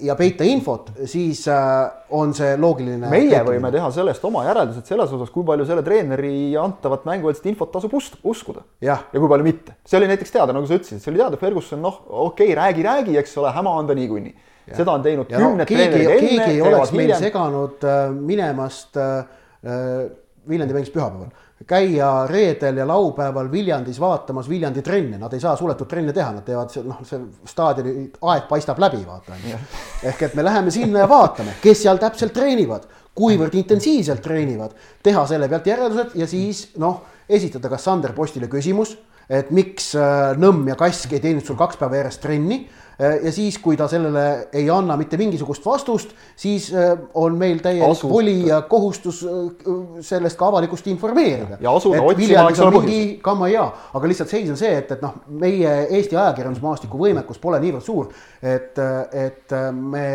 ja peita infot, siis äh, on see loogiline. meie käitumine. võime teha sellest oma järeldused selles osas, kui palju selle treeneri antavat mängueelset infot tasub uskuda. ja kui palju mitte. see oli näiteks teada, nagu sa ütlesid, see oli teada, Ferguson, noh, okei okay,, räägi, räägi, eks ole, häma on ta niikuinii. seda on teinud ja kümned no, treenerid enne. keegi ei oleks meil seganud äh, minemast äh, Viljandi mängis pühapäeval käia reedel ja laupäeval Viljandis vaatamas Viljandi trenne, nad ei saa suletud trenne teha, nad teevad noh, see staadioni aeg paistab läbi, vaata on ju. ehk et me läheme sinna ja vaatame, kes seal täpselt treenivad, kuivõrd intensiivselt treenivad, teha selle pealt järeldused ja siis noh, esitada kas Sander Postile küsimus, et miks äh, Nõmm ja Kask ei teinud sul kaks päeva järjest trenni ja siis, kui ta sellele ei anna mitte mingisugust vastust, siis äh, on meil täielik voli ja kohustus äh, sellest ka avalikkust informeerida. ja asuda otsima, eks ole, põhjust. aga lihtsalt seis on see, et, et noh, meie Eesti ajakirjandusmaastiku võimekus pole niivõrd suur, et, et me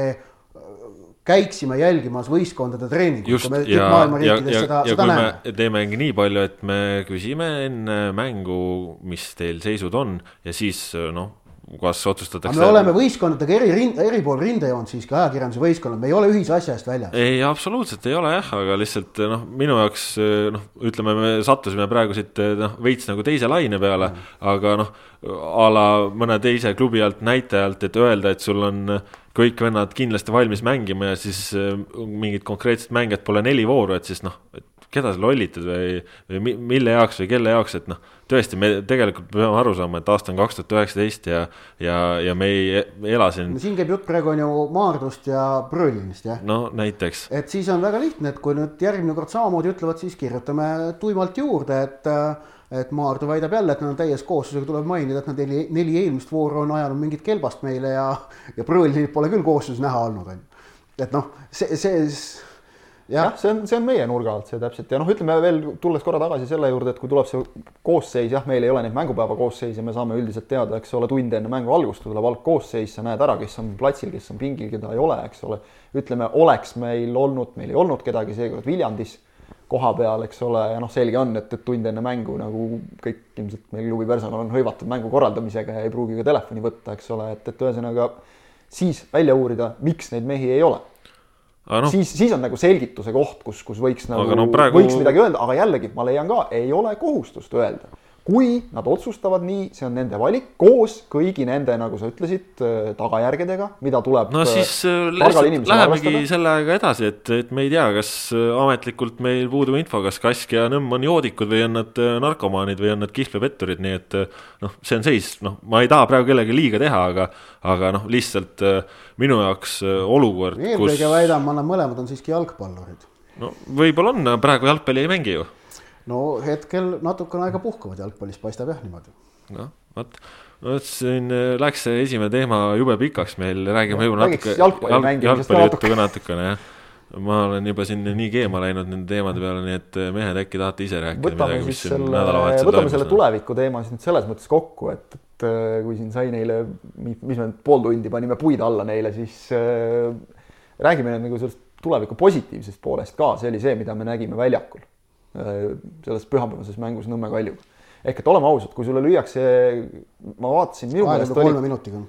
käiksime jälgimas võistkondade treeningut. just, ja, ja, ja, ja, ja kui näeme. me teemegi nii palju, et me küsime enne mängu, mis teil seisud on ja siis noh kas otsustatakse. me oleme võistkondadega eri rind, eri pool rindejoont siiski ajakirjanduse võistkonnad, me ei ole ühise asja eest väljas. ei, absoluutselt ei ole jah, aga lihtsalt noh, minu jaoks noh, ütleme, me sattusime praegu siit noh, veits nagu teise laine peale mm., aga noh, a la mõne teise klubi alt näitajalt, et öelda, et sul on kõik vennad kindlasti valmis mängima ja siis mingit konkreetset mängijat pole neli vooru, et siis noh, et keda sa lollitad või, või mille jaoks või kelle jaoks, et noh, tõesti, me tegelikult peame aru saama, et aasta on kaks tuhat üheksateist ja, ja, ja me ei ela siin. siin käib jutt praegu on ju Maardust ja Brõlinist, jah? no näiteks. et siis on väga lihtne, et kui nüüd järgmine kord samamoodi ütlevad, siis kirjutame tuimalt juurde, et et Maardu väidab jälle, et nad on täies kooslusega, tuleb mainida, et nad neli, neli eelmist vooru on ajanud mingit kelbast meile ja, ja Brõlinit pole küll koosseisus näha olnud, on ju. et noh, see, see jah. Ja,, see on, see on meie nurga alt see täpselt. Ja noh, ütleme veel tulles korra tagasi selle juurde, et kui tuleb see koosseis, jah, meil ei ole neid mängupäeva koosseise, me saame üldiselt teada, eks ole, tund enne mängu algust tuleb algkoosseis, sa näed ära, kes on platsil, kes on pingil, keda ei ole, eks ole. ütleme, oleks meil olnud, meil ei olnud kedagi seekord Viljandis koha peal, eks ole, ja noh, selge on, et, et tund enne mängu nagu kõik ilmselt meil klubi personal on hõivatud mängu korraldamisega ja ei pruugi ka telefoni võtta, eks ole, et, et ühesõnaga siis välja uurida, miks neid mehi ei ole No, siis, siis on nagu selgituse koht, kus, kus võiks nagu, no, praegu... võiks midagi öelda, aga jällegi ma leian ka, ei ole kohustust öelda kui nad otsustavad nii, see on nende valik koos kõigi nende, nagu sa ütlesid, äh, tagajärgedega, mida tuleb. no siis äh, lihtsalt lähemegi sellega edasi, et, et me ei tea, kas äh, ametlikult meil puudub info, kas Kask ja Nõmm on joodikud või on nad narkomaanid või on nad kihlvepetturid, nii et noh, see on seis, noh, ma ei taha praegu kellelegi liiga teha, aga, aga noh, lihtsalt minu jaoks olukord. eelkõige kus... väidan ma, nad mõlemad on siiski jalgpallurid. no võib-olla on, praegu jalgpalli ei mängi ju no hetkel natukene aega puhkavad jalgpallis, paistab jah niimoodi. noh, vot, vot siin äh, läks see esimene teema jube pikaks meil, räägime võib-olla natuke jalgpalli, juttu ka natukene jah. Ma olen juba siin nii keema läinud nende teemade peale, nii et äh, mehed, äkki tahate ise rääkida võtame midagi, mis siin nädalavahetusel võtame selle tuleviku teema siis nüüd selles mõttes kokku, et, et äh, kui siin sai neile, mis me pool tundi panime puid alla neile, siis äh, räägime nagu sellest tuleviku positiivsest poolest ka, see oli see, mida me nägime väljakul selles pühapäevases mängus Nõmme Kaljuga. ehk et oleme ausad, kui sulle lüüakse, ma vaatasin, minu meelest oli,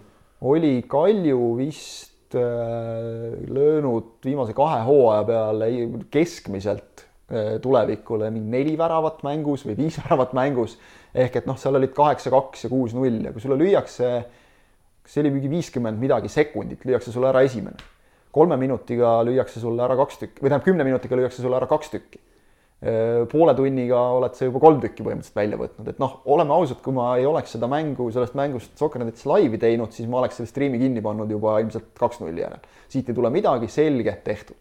oli Kalju vist äh, löönud viimase kahe hooaja peale keskmiselt äh, tulevikule mingi neli väravat mängus või viis väravat mängus. ehk et noh, seal olid kaheksa, kaks ja kuus, null ja kui sulle lüüakse, see oli mingi viiskümmend midagi sekundit, lüüakse sulle ära esimene. kolme minutiga lüüakse sulle ära kaks tükki või tähendab, kümne minutiga lüüakse sulle ära kaks tükki poole tunniga oled sa juba kolm tükki põhimõtteliselt välja võtnud, et noh, oleme ausad, kui ma ei oleks seda mängu, sellest mängust Sokkernetist laivi teinud, siis ma oleks selle striimi kinni pannud juba ilmselt kaks-nulli järel. siit ei tule midagi, selge, tehtud.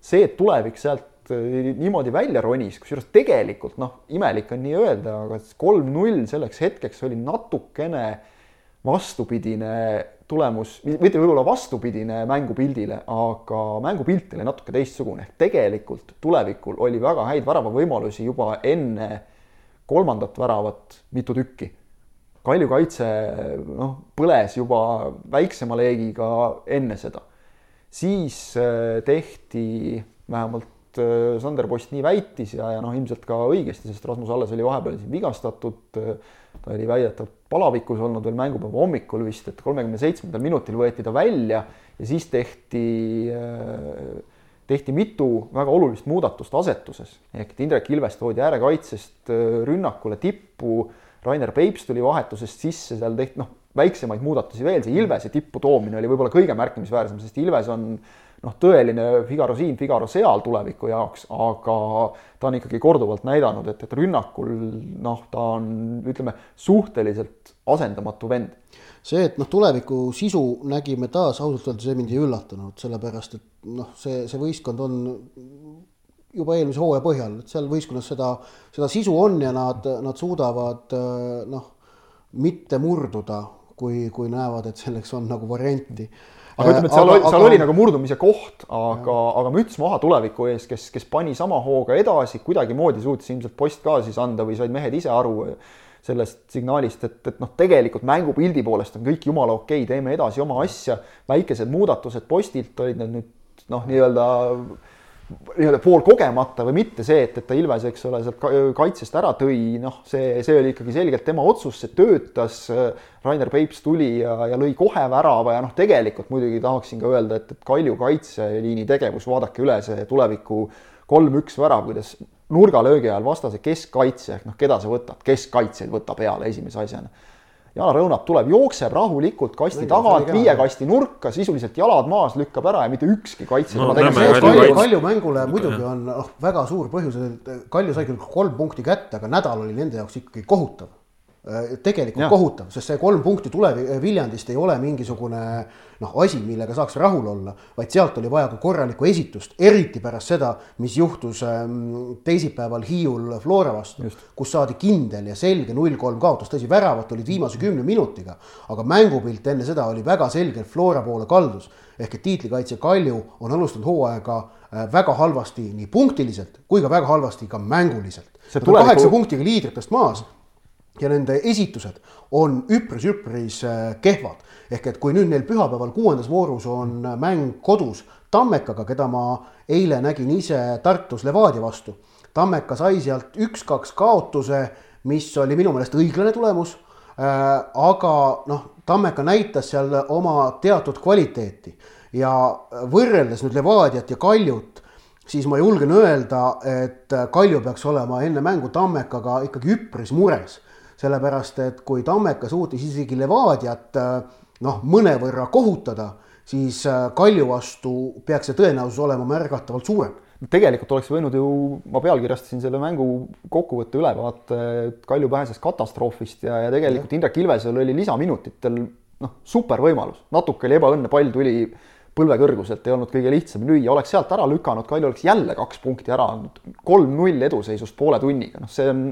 see, et tulevik sealt äh, niimoodi välja ronis, kusjuures tegelikult noh, imelik on nii öelda, aga kolm-null selleks hetkeks oli natukene vastupidine tulemus, mitte võib-olla vastupidine mängupildile, aga mängupilt oli natuke teistsugune, tegelikult tulevikul oli väga häid väravavõimalusi juba enne kolmandat väravat mitu tükki. Kalju kaitse noh, põles juba väiksema leegiga enne seda. siis äh, tehti vähemalt äh, Sander Post nii väitis ja, ja noh, ilmselt ka õigesti, sest Rasmus Alles oli vahepeal siin vigastatud. ta oli väidetavalt palavikus olnud veel mängupäeva hommikul vist, et kolmekümne seitsmendal minutil võeti ta välja ja siis tehti, äh, tehti mitu väga olulist muudatust asetuses. ehk et Indrek Ilves toodi äärekaitsest äh, rünnakule tippu, Rainer Peips tuli vahetusest sisse, seal tehti noh, väiksemaid muudatusi veel, see Ilvese tippu toomine oli võib-olla kõige märkimisväärsem, sest Ilves on noh, tõeline Figaro siin, Figaro seal tuleviku jaoks, aga ta on ikkagi korduvalt näidanud, et, et rünnakul noh, ta on, ütleme, suhteliselt asendamatu vend. see, et noh, tuleviku sisu nägime taas, ausalt öeldes see mind ei üllatanud, sellepärast et noh, see, see võistkond on juba eelmise hooaja põhjal, et seal võistkonnas seda, seda sisu on ja nad, nad suudavad noh, mitte murduda, kui, kui näevad, et selleks on nagu varianti aga ütleme, et seal aga, oli, seal aga... oli nagu murdumise koht, aga, aga müts maha tuleviku ees, kes, kes pani sama hooga edasi, kuidagimoodi suutis ilmselt post ka siis anda või said mehed ise aru sellest signaalist, et, et noh, tegelikult mängupildi poolest on kõik jumala okei okay,, teeme edasi oma asja, väikesed muudatused postilt olid need nüüd noh, nii-öelda nii-öelda poolkogemata või mitte see, et, et ta Ilves, eks ole, sealt kaitsest ära tõi, noh, see, see oli ikkagi selgelt tema otsus, see töötas. Rainer Peips tuli ja, ja lõi kohe värava ja noh, tegelikult muidugi tahaksin ka öelda, et, et Kalju kaitseliini tegevus, vaadake üle see tuleviku kolm-üks värav, kuidas nurgalöögi ajal vastase keskkaitse ehk noh, keda sa võtad, keskkaitsjaid võta peale esimese asjana Jaan Rõunap tuleb, jookseb rahulikult kasti tagant, viie kasti nurka, sisuliselt jalad maas, lükkab ära ja mitte ükski kaitse no,. Kalju, Kalju mängule muidugi on noh, väga suur põhjus, et Kalju sai küll kolm punkti kätte, aga nädal oli nende jaoks ikkagi kohutav tegelikult ja. kohutav, sest see kolm punkti tulev Viljandist ei ole mingisugune noh, asi, millega saaks rahul olla, vaid sealt oli vaja ka korralikku esitust, eriti pärast seda, mis juhtus ähm, teisipäeval Hiiul Flora vastu, kus saadi kindel ja selge null-kolm kaotus, tõsi, väravad tulid viimase kümne minutiga, aga mängupilt enne seda oli väga selgelt Flora poole kaldus. ehk et tiitlikaitse Kalju on alustanud hooaega äh, väga halvasti nii punktiliselt kui ka väga halvasti ka mänguliselt. Tuleviku... kaheksa punktiga liidritest maas ja nende esitused on üpris-üpris äh, kehvad. ehk et kui nüüd neil pühapäeval kuuendas voorus on äh, mäng kodus Tammekaga, keda ma eile nägin ise Tartus Levadia vastu. Tammeka sai sealt üks-kaks kaotuse, mis oli minu meelest õiglane tulemus äh,. aga noh, Tammeka näitas seal oma teatud kvaliteeti ja võrreldes nüüd Levadiat ja Kaljut siis ma julgen öelda, et Kalju peaks olema enne mängu Tammekaga ikkagi üpris mures sellepärast et kui Tammeka suutis isegi Levadiat äh, noh, mõnevõrra kohutada, siis äh, Kalju vastu peaks see tõenäosus olema märgatavalt suurem. Tegelikult oleks võinud ju, ma pealkirjastasin selle mängu kokkuvõtte ülevaate, et Kalju pääses katastroofist ja, ja tegelikult ja. Indrek Ilvesel oli lisaminutitel noh, super võimalus, natuke oli ebaõnne, pall tuli põlve kõrguselt, ei olnud kõige lihtsam lüüa, oleks sealt ära lükanud, Kalju oleks jälle kaks punkti ära andnud, kolm-null eduseisust poole tunniga, noh, see on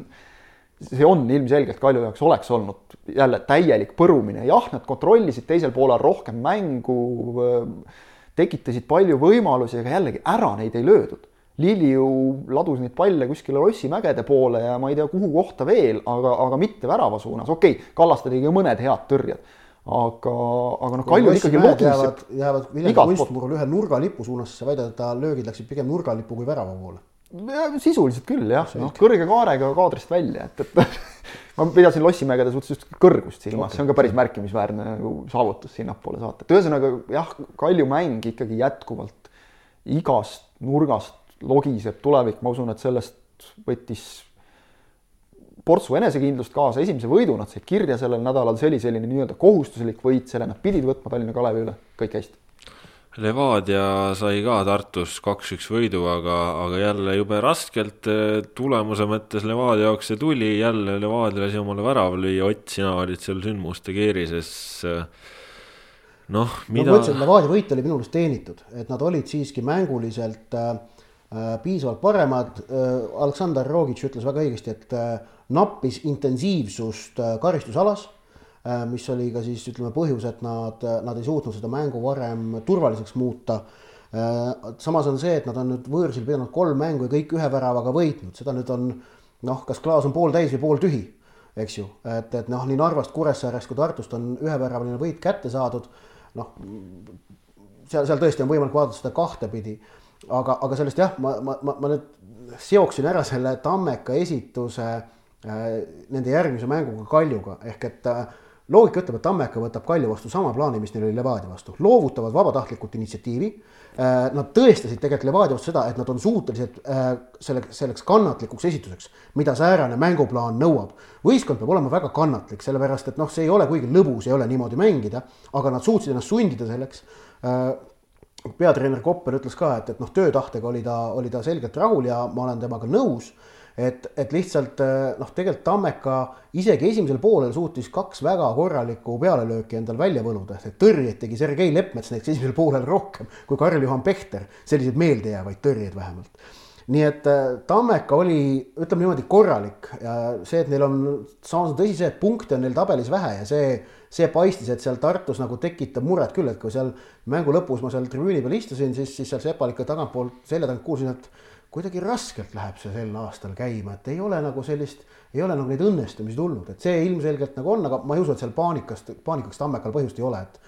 see on ilmselgelt Kalju jaoks oleks olnud jälle täielik põrumine, jah, nad kontrollisid teisel poolel rohkem mängu, tekitasid palju võimalusi, aga jällegi ära neid ei löödud. Lili ju ladus neid palle kuskile Rossi mägede poole ja ma ei tea, kuhu kohta veel, aga, aga mitte värava suunas, okei okay,, Kallaste tegi mõned head tõrjed aga, aga noh, Kalju ikkagi logiseb. jäävad, Viljandi kunstmurul ühe nurgalipu suunas, sa väidad, et ta löögid läksid pigem nurgalipu kui värava poole sisuliselt küll jah, noh kõrge kaarega kaadrist välja, et, et ma pidasin Lossimägede suhtes just kõrgust silmas. Okay., see on ka päris märkimisväärne nagu saavutus sinnapoole saata, et ühesõnaga jah, Kalju mäng ikkagi jätkuvalt igast nurgast logiseb tulevik, ma usun, et sellest võttis portsu enesekindlust kaasa, esimese võidu nad said kirja sellel nädalal, see oli selline nii-öelda kohustuslik võit, selle nad pidid võtma Tallinna Kalevi üle, kõik hästi Levadia sai ka Tartus kaks-üks võidu, aga, aga jälle jube raskelt tulemuse mõttes Levadia jaoks see tuli, jälle Levadia lasi omale värava lüüa, Ott, sina olid seal sündmuste keerises. noh, mida no,. ma ütlesin, et Levadia võit oli minu meelest teenitud, et nad olid siiski mänguliselt äh, piisavalt paremad äh,. Aleksandr Rogic ütles väga õigesti, et äh, nappis intensiivsust äh, karistusalas mis oli ka siis ütleme põhjus, et nad, nad ei suutnud seda mängu varem turvaliseks muuta. Äh, samas on see, et nad on nüüd võõrsil pidanud kolm mängu ja kõik ühe väravaga võitnud, seda nüüd on noh, kas klaas on pooltäis või pooltühi, eks ju, et, et noh, nii Narvast, Kuressaarest kui Tartust on üheväravaline võit kätte saadud. noh, seal, seal tõesti on võimalik vaadata seda kahtepidi, aga, aga sellest jah, ma, ma, ma, ma nüüd seoksin ära selle Tammeka esituse äh, nende järgmise mänguga Kaljuga ehk et äh, loogika ütleb, et Tammeka võtab Kalju vastu sama plaani, mis neil oli Levadia vastu, loovutavad vabatahtlikult initsiatiivi. Äh, nad tõestasid tegelikult Levadia vastu seda, et nad on suutelised äh, selleks, selleks kannatlikuks esituseks, mida säärane mänguplaan nõuab. võistkond peab olema väga kannatlik, sellepärast et noh, see ei ole kuigi lõbus, ei ole niimoodi mängida, aga nad suutsid ennast sundida selleks äh, peatreener Kopper ütles ka, et, et noh, töötahtega oli ta, oli ta selgelt rahul ja ma olen temaga nõus et, et lihtsalt eh, noh, tegelikult Tammeka isegi esimesel poolel suutis kaks väga korralikku pealelööki endal välja võluda, et tõrjeid tegi Sergei Leppmets näiteks esimesel poolel rohkem kui Karl-Juhan Pehter, selliseid meeldejäävaid tõrjeid vähemalt. Nii et eh, Tammeka oli, ütleme niimoodi, korralik ja see, et neil on, samas on tõsi see, et punkte on neil tabelis vähe ja see, see paistis, et seal Tartus nagu tekitab muret küll, et kui seal mängu lõpus ma seal tribüüni peal istusin, siis, siis seal Sepal ikka tagantpoolt selja tagant kuulsin, et kuidagi raskelt läheb see sel aastal käima, et ei ole nagu sellist, ei ole nagu neid õnnestumisi tulnud, et see ilmselgelt nagu on, aga ma ei usu, et seal paanikast, paanikaks Tammekal põhjust ei ole, et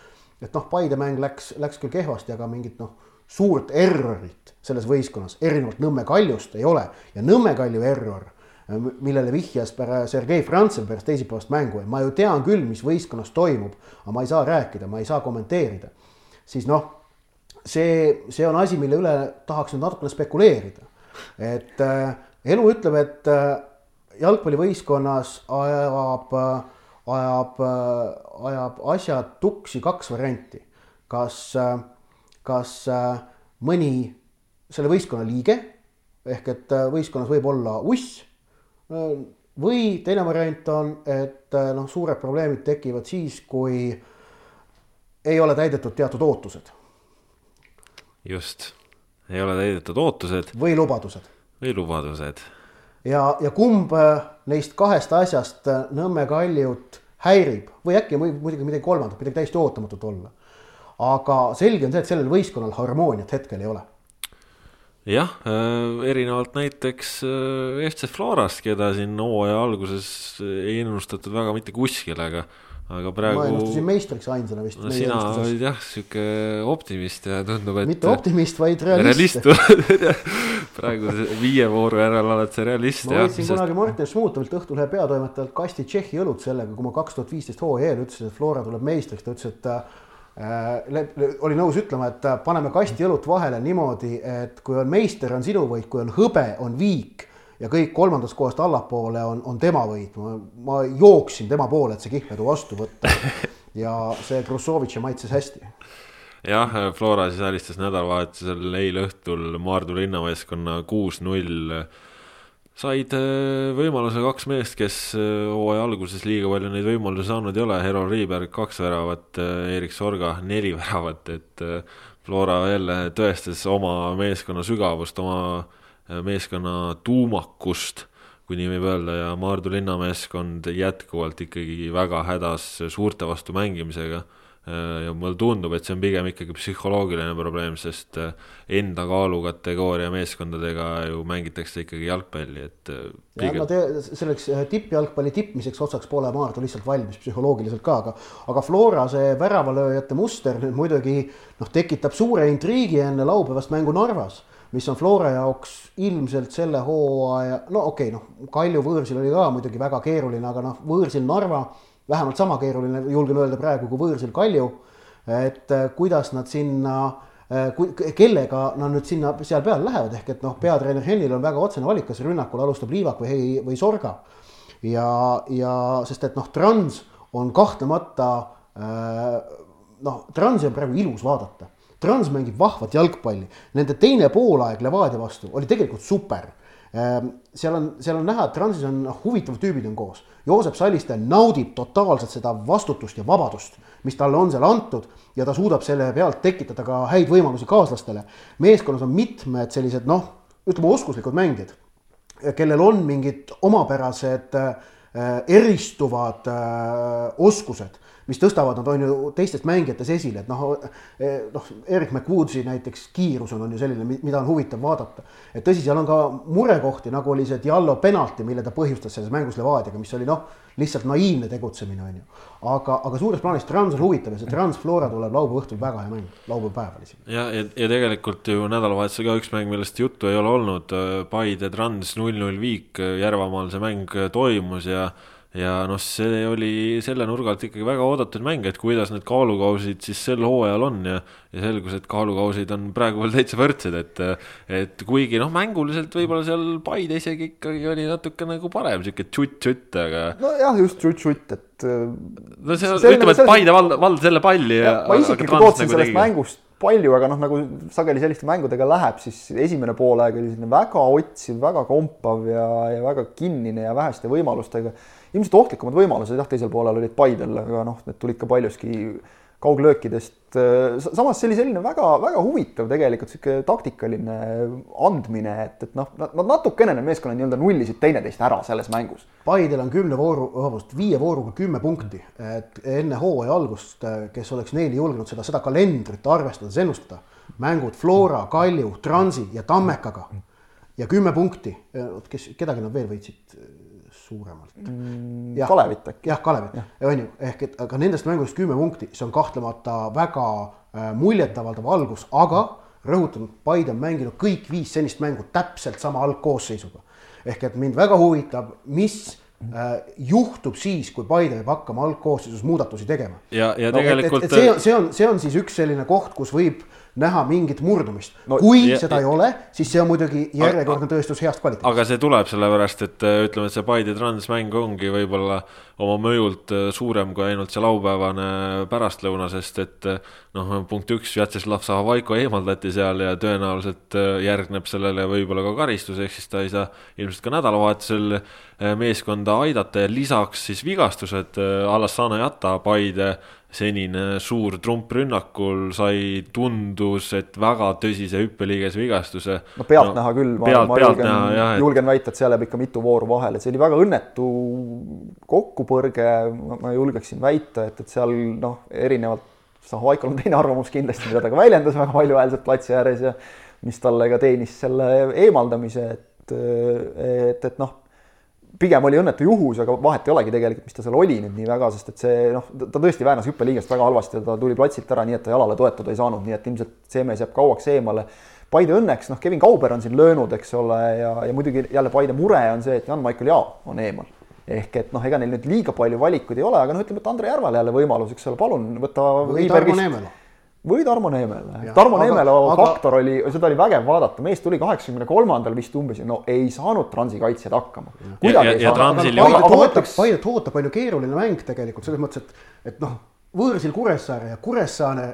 et noh, Paide mäng läks, läks küll kehvasti, aga mingit noh, suurt errorit selles võistkonnas, erinevalt Nõmme Kaljust ei ole. Ja Nõmme Kalju error, millele vihjas Sergei Frantsev pärast teisipäevast mängu ja ma ju tean küll, mis võistkonnas toimub, aga ma ei saa rääkida, ma ei saa kommenteerida, siis noh, see, see on asi, mille üle tahaks nüüd natukene spekuleerida et äh, elu ütleb, et äh, jalgpallivõistkonnas ajab, ajab, ajab asjad tuksi kaks varianti. kas, kas mõni selle võistkonna liige ehk et võistkonnas võib olla uss või teine variant on, et noh, suured probleemid tekivad siis, kui ei ole täidetud teatud ootused. just ei ole täidetud ootused. või lubadused. või lubadused. ja, ja kumb äh, neist kahest asjast äh, Nõmme Kaljut häirib või äkki võib muidugi midagi kolmandat, midagi täiesti ootamatut olla. aga selge on see, et sellel võistkonnal harmooniat hetkel ei ole jah äh,, erinevalt näiteks äh, FC Florast, keda siin hooaja alguses ei ennustatud väga mitte kuskile, aga aga praegu. ma ennustasin meistriks ainsana vist no,. sina olid jah, sihuke optimist ja tundub, et. mitte optimist, vaid realist. realist praegu viie vooru järel oled sa realist. ma võtsin kunagi sest... Martin Šmutovilt Õhtulehe peatoimetajalt kasti Tšehhi õlut sellega, kui ma kaks tuhat viisteist hooaja eel ütlesin, et Flora tuleb meistriks, ta ütles, et äh, oli nõus ütlema, et äh, paneme kasti õlut vahele niimoodi, et kui on meister, on sinu võit, kui on hõbe, on viik ja kõik kolmandast kohast allapoole on, on tema võit. ma jooksin tema poole, et see kihlvedu vastu võtta. ja see Krussovitši maitses hästi. jah, Flora siis alistas nädalavahetusel eile õhtul Maardu linnameeskonna kuus-null. said äh, võimaluse kaks meest, kes äh, hooaja alguses liiga palju neid võimalusi saanud ei ole, Hero Riiberg kaks väravat, äh, Erik Sorga neli väravat, et Flora jälle tõestas oma meeskonna sügavust, oma meeskonna tuumakust, kui nii võib öelda, ja Maardu linnameeskond jätkuvalt ikkagi väga hädas suurte vastu mängimisega. Äh, ja mulle tundub, et see on pigem ikkagi psühholoogiline probleem, sest äh, enda kaalukategooria meeskondadega ju mängitakse ikkagi jalgpalli, et. Pigem... te, selleks tippjalgpalli tippmiseks otsaks pole Maardu lihtsalt valmis psühholoogiliselt ka, aga, aga Flora see väravalööjate muster nüüd muidugi noh, tekitab suure intriigi enne laupäevast mängu Narvas mis on Flora jaoks ilmselt selle hooaja, no okei okay,, noh, Kalju võõrsil oli ka muidugi väga keeruline, aga noh, võõrsil Narva vähemalt sama keeruline, julgen öelda praegu, kui võõrsil Kalju. et äh, kuidas nad sinna, äh, kellega nad nüüd sinna seal peale lähevad, ehk et noh, peatreener Hennil on väga otsene valik, kas rünnakul alustab Liivak või, või Sorga. ja, ja sest et noh, Trans on kahtlemata äh, noh, Transi on praegu ilus vaadata Trans mängib vahvat jalgpalli, nende teine poolaeg Levadia vastu oli tegelikult super Ehm, seal on, seal on näha, et Transis on noh, huvitavad tüübid on koos. Joosep Salliste naudib totaalselt seda vastutust ja vabadust, mis talle on seal antud ja ta suudab selle pealt tekitada ka häid võimalusi kaaslastele. meeskonnas on mitmed sellised noh, ütleme oskuslikud mängijad, kellel on mingid omapärased äh, eristuvad äh, oskused mis tõstavad nad on ju teistest mängijatest esile, et noh, eh, noh, Erik McWoodsi näiteks kiirus on, on ju selline, mida on huvitav vaadata. et tõsi, seal on ka murekohti, nagu oli see Diallo penalti, mille ta põhjustas selles mängus Levadiaga, mis oli noh, lihtsalt naiivne tegutsemine, on ju. aga, aga suures plaanis Trans on huvitav ja see Transflora tuleb laupäeva õhtul väga hea mäng, laupäeva päeval isegi. ja, ja, ja tegelikult ju nädalavahetusel ka üks mäng, millest juttu ei ole olnud, Paide Trans null null viik Järvamaal see mäng toimus ja ja noh, see oli selle nurga alt ikkagi väga oodatud mäng, et kuidas need kaalukausid siis sel hooajal on ja ja selgus, et kaalukausid on praegu veel täitsa võrdsed, et et kuigi noh, mänguliselt võib-olla seal Paide isegi ikkagi oli natuke nagu parem, niisugune tšutt-tšutt, aga nojah, just tšutt-tšutt, et no see, ütleme, et Paide vald, valdas jälle palli ja ma isiklikult ootasin nagu sellest tegi. mängust palju, aga noh, nagu sageli selliste mängudega läheb, siis esimene poolaeg oli selline väga otsiv, väga kompav ja, ja väga kinnine ja väheste võimalustega ilmselt ohtlikumad võimalused jah, teisel poolel olid Paidel, aga noh, need tulid ka paljuski kauglöökidest. samas see oli selline väga-väga huvitav tegelikult sihuke taktikaline andmine, et, et noh, nad natukene need meeskonnad nii-öelda nullisid teineteist ära selles mängus. Paidel on kümne vooru, vabandust, viie vooruga kümme punkti, et enne hooaja algust, kes oleks neil julgenud seda, seda kalendrit arvestades ennustada, mängud Flora, Kalju, Transi ja Tammekaga ja kümme punkti, kes, kedagi nad veel võitsid suuremalt mm,. Kalevit äkki. jah, Kalevit, on ju, ehk et aga nendest mängudest kümme punkti, see on kahtlemata väga äh, muljetavaldav algus, aga rõhutan, Paide on mänginud kõik viis senist mängu täpselt sama algkoosseisuga. ehk et mind väga huvitab, mis äh, juhtub siis, kui Paide peab hakkama algkoosseisus muudatusi tegema. ja, ja no, tegelikult. see on, see on, see on siis üks selline koht, kus võib näha mingit murdumist no,. kui ja, seda ja, ei ole, siis see on muidugi järjekordne tõestus heast kvaliteedist. aga see tuleb sellepärast, et äh, ütleme, et see Paide Trans mäng ongi võib-olla oma mõjult äh, suurem kui ainult see laupäevane pärastlõuna, sest et äh, noh, punkt üks, Vjatšeslav Zahhovaiko eemaldati seal ja tõenäoliselt järgneb sellele võib-olla ka karistus, ehk siis ta ei saa ilmselt ka nädalavahetusel meeskonda aidata ja lisaks siis vigastused, Alassane Jata, Paide senine suur trump rünnakul sai, tundus, et väga tõsise hüppeliigese vigastuse. no pealtnäha no, küll, ma, pealt, ma julgen, et... julgen väita, et seal jääb ikka mitu vooru vahele, see oli väga õnnetu kokkupõrge, ma julgeksin väita, et, et seal noh, erinevalt Zahhovaikol on teine arvamus kindlasti, mida ta ka väljendas väga valjuhäälselt platsi ääres ja mis talle ka teenis selle eemaldamise, et, et, et noh pigem oli õnnetu juhus, aga vahet ei olegi tegelikult, mis ta seal oli nüüd nii väga, sest et see noh, ta tõesti väänas hüppeliigest väga halvasti ja ta tuli platsilt ära, nii et ta jalale toetuda ei saanud, nii et ilmselt see mees jääb kauaks eemale. Paide õnneks, noh, Kevin Kauber on siin löönud, eks ole, ja, ja muidugi jälle Paide mure on see, et Jan-Michael Jao on eemal. ehk et noh, ega neil nüüd liiga palju valikuid ei ole, aga noh, ütleme, et Andre Järvale jälle võimalus, eks ole, palun võta. või Tarmo Neemela või Tarmo Neemela. Tarmo Neemela aga... faktor oli, seda oli vägev vaadata, mees tuli kaheksakümne kolmandal vist umbes ja no ei saanud Transi kaitsjad hakkama. Paidet ootab, palju keeruline mäng tegelikult selles mõttes, et, et noh, võõrsil Kuressaare ja Kuressaare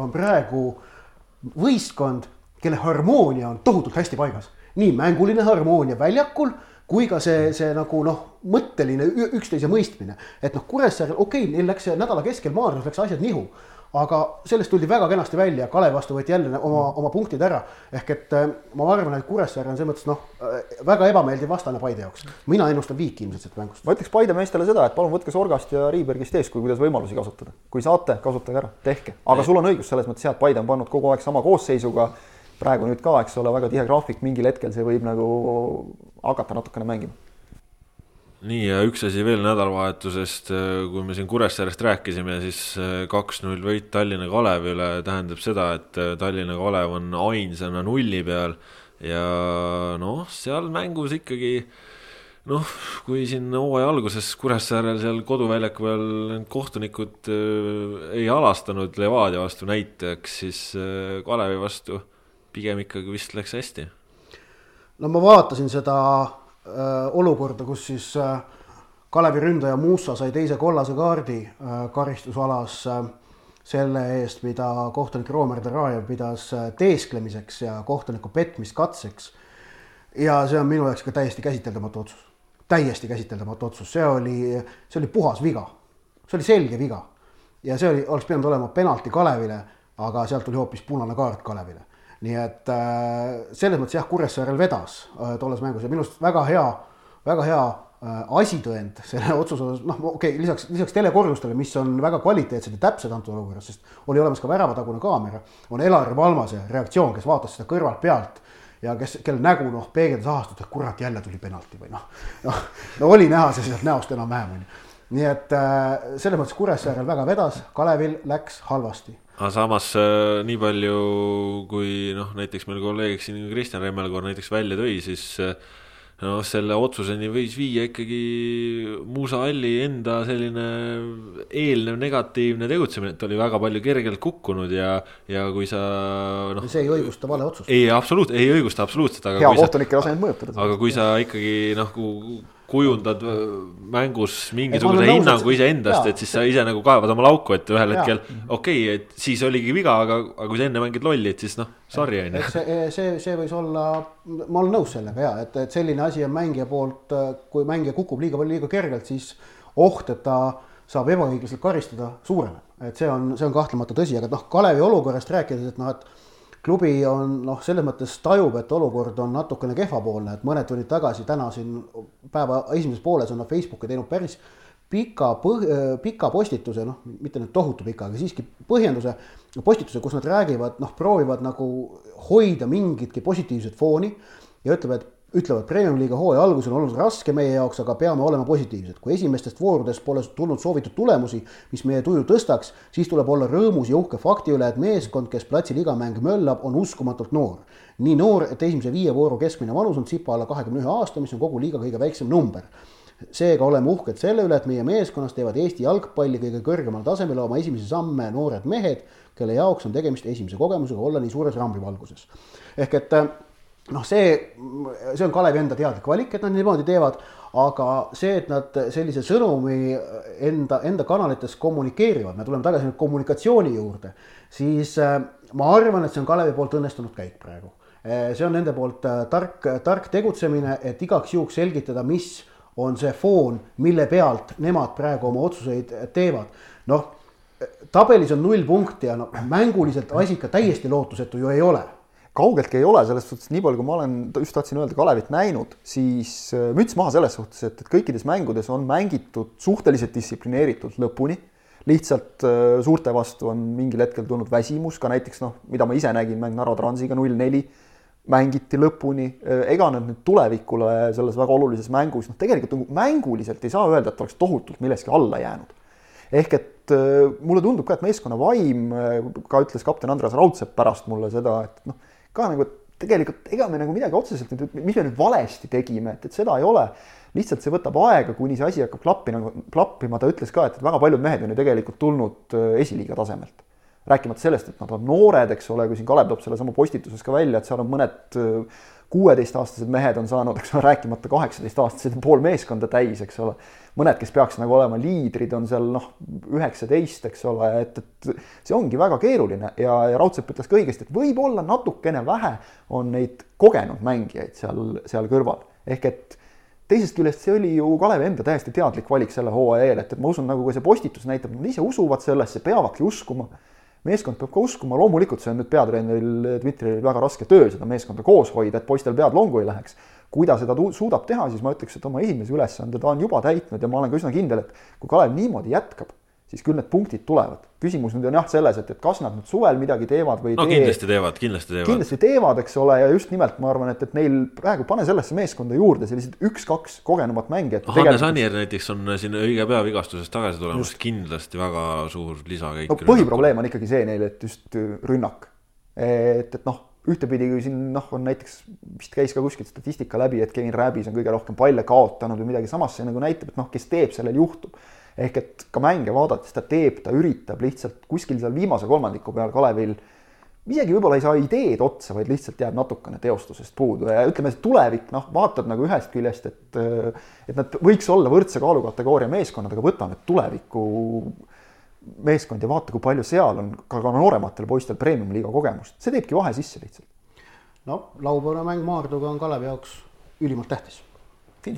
on praegu võistkond, kelle harmoonia on tohutult hästi paigas. nii mänguline harmoonia väljakul kui ka see, see nagu noh, mõtteline üksteise mõistmine, et noh, Kuressaarel okei okay,, neil läks nädala keskel Maarjas läks asjad nihu aga sellest tuldi väga kenasti välja, Kalev vastu võeti jälle oma, oma punktid ära. ehk et äh, ma arvan, et Kuressaare on selles mõttes noh, äh, väga ebameeldiv vastane Paide jaoks. mina ennustan viiki ilmselt sealt mängust. ma ütleks Paide meestele seda, et palun võtke Sorgast ja Riibergist eeskuju, kuidas võimalusi kasutada. kui saate, kasutage ära, tehke. aga sul on õigus selles mõttes jah, et Paide on pannud kogu aeg sama koosseisuga. praegu nüüd ka, eks ole, väga tihe graafik, mingil hetkel see võib nagu hakata natukene mängima nii ja üks asi veel nädalavahetusest, äh, kui me siin Kuressaarest rääkisime, siis äh, kaks-null võit Tallinna Kalevi üle tähendab seda, et äh, Tallinna Kalev on ainsana nulli peal ja noh, seal mängus ikkagi noh, kui siin hooaja alguses Kuressaarel seal koduväljaku peal need kohtunikud ei halastanud Levadia vastu näiteks, siis Kalevi vastu pigem ikkagi vist läks hästi. no ma vaatasin seda olukorda, kus siis äh, Kalevi ründaja Muussa sai teise kollase kaardi äh, karistusalas selle eest, mida kohtunik Roomer Darajev pidas äh, teesklemiseks ja kohtuniku petmiskatseks. ja see on minu jaoks ka täiesti käsiteldamatu otsus, täiesti käsiteldamatu otsus, see oli, see oli puhas viga, see oli selge viga ja see oli, oleks pidanud olema penalti Kalevile, aga sealt tuli hoopis punane kaart Kalevile. Nii et äh, selles mõttes jah, Kuressaarel vedas äh, tolles mängus ja minu arust väga hea, väga hea Äh, asitõend selle otsuse osas, noh, okei okay,, lisaks, lisaks telekorrustele, mis on väga kvaliteetsed ja täpsed antud olukorras, sest oli olemas ka väravatagune kaamera, on Elari Valmase reaktsioon, kes vaatas seda kõrvalt pealt ja kes, kelle nägu noh, peegeldas ahastut, et kurat, jälle tuli penalti või noh, noh, no oli näha see sealt näost enam-vähem onju. nii et äh, selles mõttes Kuressaarel väga vedas, Kalevil läks halvasti aga samas äh, nii palju, kui noh, näiteks meil kolleeg siin Kristjan Remmelkoor näiteks välja tõi, siis äh, noh, selle otsuseni võis viia ikkagi Musa Alli enda selline eelnev negatiivne tegutsemine, et oli väga palju kergelt kukkunud ja, ja kui sa noh. see ei õigusta vale otsust. ei, absoluut, ei õigusta absoluutselt. hea kohtunik ei lase end mõjutada. aga kui sa ikkagi noh, kujundad äh, mängus mingisuguse hinnangu iseendast, et siis sa ise nagu kaevad oma lauku, et ühel ja. hetkel okei okay,, et siis oligi viga, aga, aga kui sa enne mängid lolli, et siis noh, sorry on ju. see, see, see võis olla, ma olen nõus sellega ja et, et selline asi on mängija poolt, kui mängija kukub liiga palju, liiga kergelt, siis oht, et ta saab ebaõiglaselt karistada, suureneb. et see on, see on kahtlemata tõsi, aga noh, Kalevi olukorrast rääkides, et noh, et klubi on noh, selles mõttes tajub, et olukord on natukene kehvapoolne, et mõned tunnid tagasi, täna siin päeva esimeses pooles on nad Facebooki teinud päris pika põh-, pika postituse, noh, mitte nüüd tohutu pika, aga siiski põhjenduse, postituse, kus nad räägivad, noh, proovivad nagu hoida mingitki positiivset fooni ja ütlevad, ütlevad, Premium-liiga hooaja algus on olnud raske meie jaoks, aga peame olema positiivsed. kui esimestest voorudest pole tulnud soovitud tulemusi, mis meie tuju tõstaks, siis tuleb olla rõõmus ja uhke fakti üle, et meeskond, kes platsil iga mäng möllab, on uskumatult noor. nii noor, et esimese viie vooru keskmine vanus on tsipa alla kahekümne ühe aasta, mis on kogu liiga kõige väiksem number seega oleme uhked selle üle, et meie meeskonnas teevad Eesti jalgpalli kõige kõrgemal tasemel oma esimesi samme noored mehed, kelle jaoks on tegemist esimese kogemusega olla nii suures rambivalguses. ehk et noh, see, see on Kalevi enda teadlik valik, et nad niimoodi teevad, aga see, et nad sellise sõnumi enda, enda kanalites kommunikeerivad, me tuleme tagasi nüüd kommunikatsiooni juurde, siis äh, ma arvan, et see on Kalevi poolt õnnestunud käik praegu. Äh, see on nende poolt äh, tark, tark tegutsemine, et igaks juhuks selgitada, mis on see foon, mille pealt nemad praegu oma otsuseid teevad. noh, tabelis on null punkti ja noh, mänguliselt asi ikka täiesti lootusetu ju ei ole kaugeltki ei ole, selles suhtes nii palju, kui ma olen, just tahtsin öelda, Kalevit näinud, siis äh, müts maha selles suhtes, et, et kõikides mängudes on mängitud suhteliselt distsiplineeritult lõpuni. lihtsalt äh, suurte vastu on mingil hetkel tulnud väsimus, ka näiteks noh, mida ma ise nägin, mäng Narva Transiga null neli mängiti lõpuni, äh, ega nad nüüd tulevikule selles väga olulises mängus, noh, tegelikult nagu mänguliselt ei saa öelda, et oleks tohutult milleski alla jäänud. ehk et mulle tundub ka, et meeskonna vaim, ka ütles kapten Andres Raudsepp pärast mulle seda, et noh ka nagu tegelikult ega me nagu midagi otseselt mis me nüüd valesti tegime, et, et seda ei ole. lihtsalt see võtab aega, kuni see asi hakkab klappima, klappima, ta ütles ka, et, väga paljud mehed on ju tegelikult tulnud äh, esiliiga tasemelt. rääkimata sellest, et nad on noored, eks ole, kui siin Kalev toob sellesama postituses ka välja, et seal on mõned äh, kuueteistaastased mehed on saanud, eks ole, rääkimata kaheksateistaastased pool meeskonda täis, eks ole. mõned, kes peaks nagu olema liidrid, on seal noh, üheksateist, eks ole, et, et see ongi väga keeruline ja, ja Raudsepp ütles ka õigesti, et võib-olla natukene vähe on neid kogenud mängijaid seal, seal kõrval. ehk et teisest küljest see oli ju Kalevi enda täiesti teadlik valik selle hooaja eel, et, et ma usun, nagu ka see postitus näitab, nad ise usuvad sellesse, peavadki uskuma meeskond peab ka uskuma, loomulikult see on nüüd peatreeneril Dmitrijil väga raske töö seda meeskonda koos hoida, et poistel pead longu ei läheks. kui ta seda suudab teha, siis ma ütleks, et oma esimese ülesande ta on juba täitnud ja ma olen ka üsna kindel, et kui Kalev niimoodi jätkab, siis küll need punktid tulevad. küsimus nüüd on jah selles, et, et kas nad nüüd suvel midagi teevad või no tee... kindlasti teevad, kindlasti teevad. kindlasti teevad, eks ole, ja just nimelt ma arvan, et, et neil praegu pane sellesse meeskonda juurde sellised üks-kaks kogenumat mängijat. Hannes Anier näiteks on siin õige pea vigastusest tagasi tulemas, kindlasti väga suur lisakäik. no põhiprobleem on ikkagi see neil, et just rünnak. et, et noh, ühtepidi kui siin noh, on näiteks vist käis ka kuskilt statistika läbi, et Kevin Rääbis on kõige rohkem palle kaotanud või midagi, samas see nagu näitab, et noh, kes teeb, sellel juhtub ehk et ka mänge vaadates ta teeb, ta üritab lihtsalt kuskil seal viimase kolmandiku peal Kalevil isegi võib-olla ei saa ideed otsa, vaid lihtsalt jääb natukene teostusest puudu ja ütleme, see tulevik, noh, vaatad nagu ühest küljest, et et nad võiks olla võrdse kaalukategooria meeskonnad, aga võta nüüd tuleviku meeskond ja vaata, kui palju seal on ka, ka noorematel poistel premium-liiga kogemust, see teebki vahe sisse lihtsalt. no laupäevane mäng Maarduga on Kalevi jaoks ülimalt tähtis.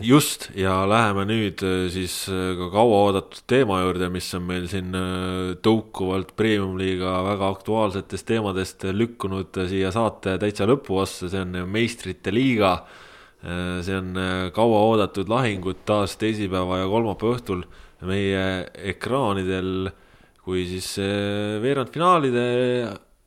Just ja läheme nüüd äh, siis äh, ka kauaoodatud teema juurde, mis on meil siin äh, tõukuvalt premium-liiga väga aktuaalsetest teemadest lükkunud siia saate täitsa lõpuossa, see on meistrite liiga. see on kauaoodatud lahingud taas teisipäeva ja kolmapäeva õhtul meie ekraanidel. Kui siis veerandfinaalide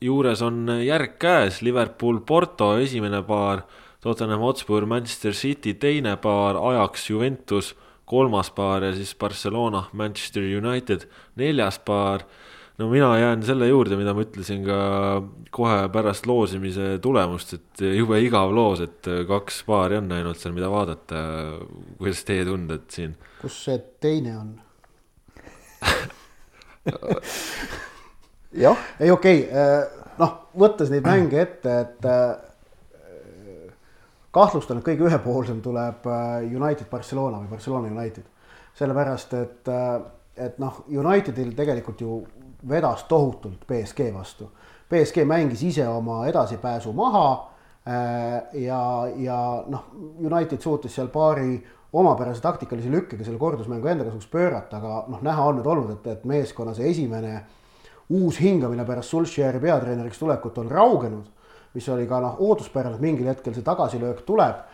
juures on järg käes, Liverpool, Porto esimene paar, Tottenham Hotspur, Manchester City teine paar, Ajax, Juventus kolmas paar ja siis Barcelona, Manchester United neljas paar. no mina jään selle juurde, mida ma ütlesin ka kohe pärast loosimise tulemust, et jube igav loos, et kaks paari on ainult seal, mida vaadata. kuidas teie tunded siin? kus see teine on jah. ei, okei okay., noh, võttes neid mänge ette, et kahtlustan, et kõige ühepoolsem tuleb äh, United Barcelona või Barcelona United. sellepärast, et, et noh, Unitedil tegelikult ju vedas tohutult BSG vastu. BSG mängis ise oma edasipääsu maha ja, ja noh, United suutis seal paari omapärase taktikalise lükkega selle kordusmängu enda kasuks pöörata, aga noh, näha on nüüd olnud, et, et meeskonna see esimene uus hingamine pärast Sulšjäri peatreeneriks tulekut on raugenud, mis oli ka noh, ootuspärane, et mingil hetkel see tagasilöök tuleb.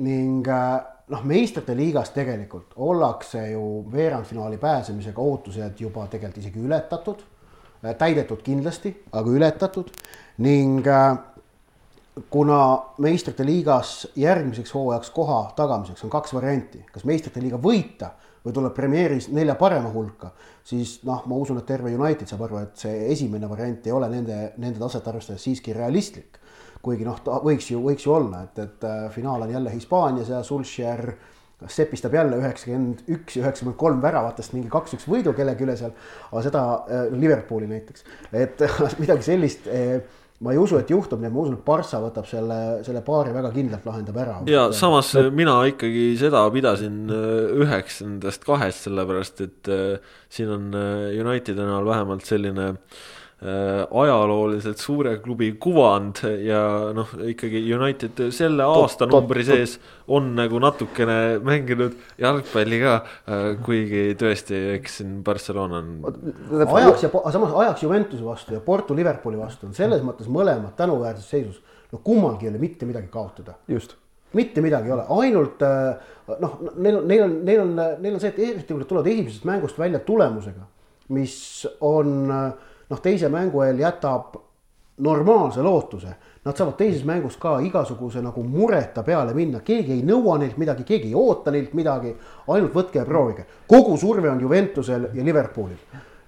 Ning äh, noh, meistrite liigas tegelikult ollakse ju veerandfinaali pääsemisega ootused juba tegelikult isegi ületatud, äh, täidetud kindlasti, aga ületatud. Ning äh, kuna meistrite liigas järgmiseks hooajaks koha tagamiseks on kaks varianti, kas meistrite liiga võita või tuleb Premieris nelja parema hulka, siis noh, ma usun, et terve United saab aru, et see esimene variant ei ole nende, nende taset arvestades siiski realistlik. kuigi noh, ta võiks ju, võiks ju olla, et, et äh, finaal on jälle Hispaanias ja Sulcher sepistab jälle üheksakümmend üks ja üheksakümmend kolm väravatest mingi kaks-üks võidu kellegi üle seal, aga seda äh, Liverpooli näiteks, et midagi sellist äh, ma ei usu, et juhtub, nii et ma usun, et Barca võtab selle, selle paari väga kindlalt lahendab ära. ja samas no. mina ikkagi seda pidasin äh, üheks nendest kahest, sellepärast et äh, siin on äh, Unitedi näol vähemalt selline äh, Äh, ajalooliselt suure klubi kuvand ja noh, ikkagi United selle aastanumbri sees on nagu natukene mänginud jalgpalli ka, äh, kuigi tõesti, eks siin Barcelona on. Ajax ja samas Ajax Juventuse vastu ja Porto Liverpooli vastu on selles mõttes mõlemad tänuväärses seisus. no kummalgi ei ole mitte midagi kaotada. just mitte midagi ei ole, ainult äh, noh, neil on, neil on, neil on, neil on see, et eriti kui nad tulevad esimesest mängust välja tulemusega, mis on äh, noh, teise mängu eel jätab normaalse lootuse. Nad saavad teises mängus ka igasuguse nagu mureta peale minna, keegi ei nõua neilt midagi, keegi ei oota neilt midagi, ainult võtke ja proovige. kogu surve on Juventusel ja Liverpoolil.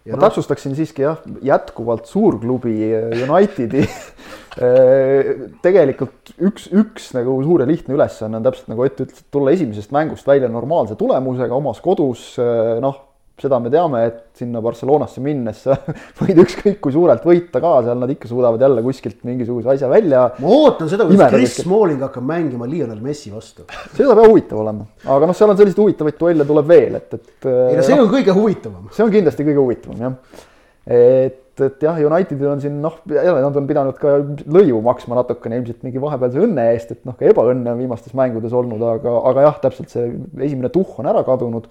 ma no, täpsustaksin siiski jah, jätkuvalt suurklubi äh, Unitedi äh, tegelikult üks, üks nagu suur ja lihtne ülesanne on täpselt nagu Ott ütles, et tulla esimesest mängust välja normaalse tulemusega omas kodus, äh, noh seda me teame, et sinna Barcelonasse minnes sa võid ükskõik kui suurelt võita ka, seal nad ikka suudavad jälle kuskilt mingisuguse asja välja. ma ootan seda, kuidas Chris Smalling hakkab mängima Lionel Messi vastu. see saab jah huvitav olema, aga noh, seal on selliseid huvitavaid duelle tuleb veel, et, et. ei no see no, on kõige huvitavam. see on kindlasti kõige huvitavam jah. et, et jah, Unitedil on siin noh, jälle nad on pidanud ka lõivu maksma natukene ilmselt mingi vahepealse õnne eest, et noh, ka ebaõnne on viimastes mängudes olnud, aga, aga jah, täpselt see esimene tuhh on ära kadunud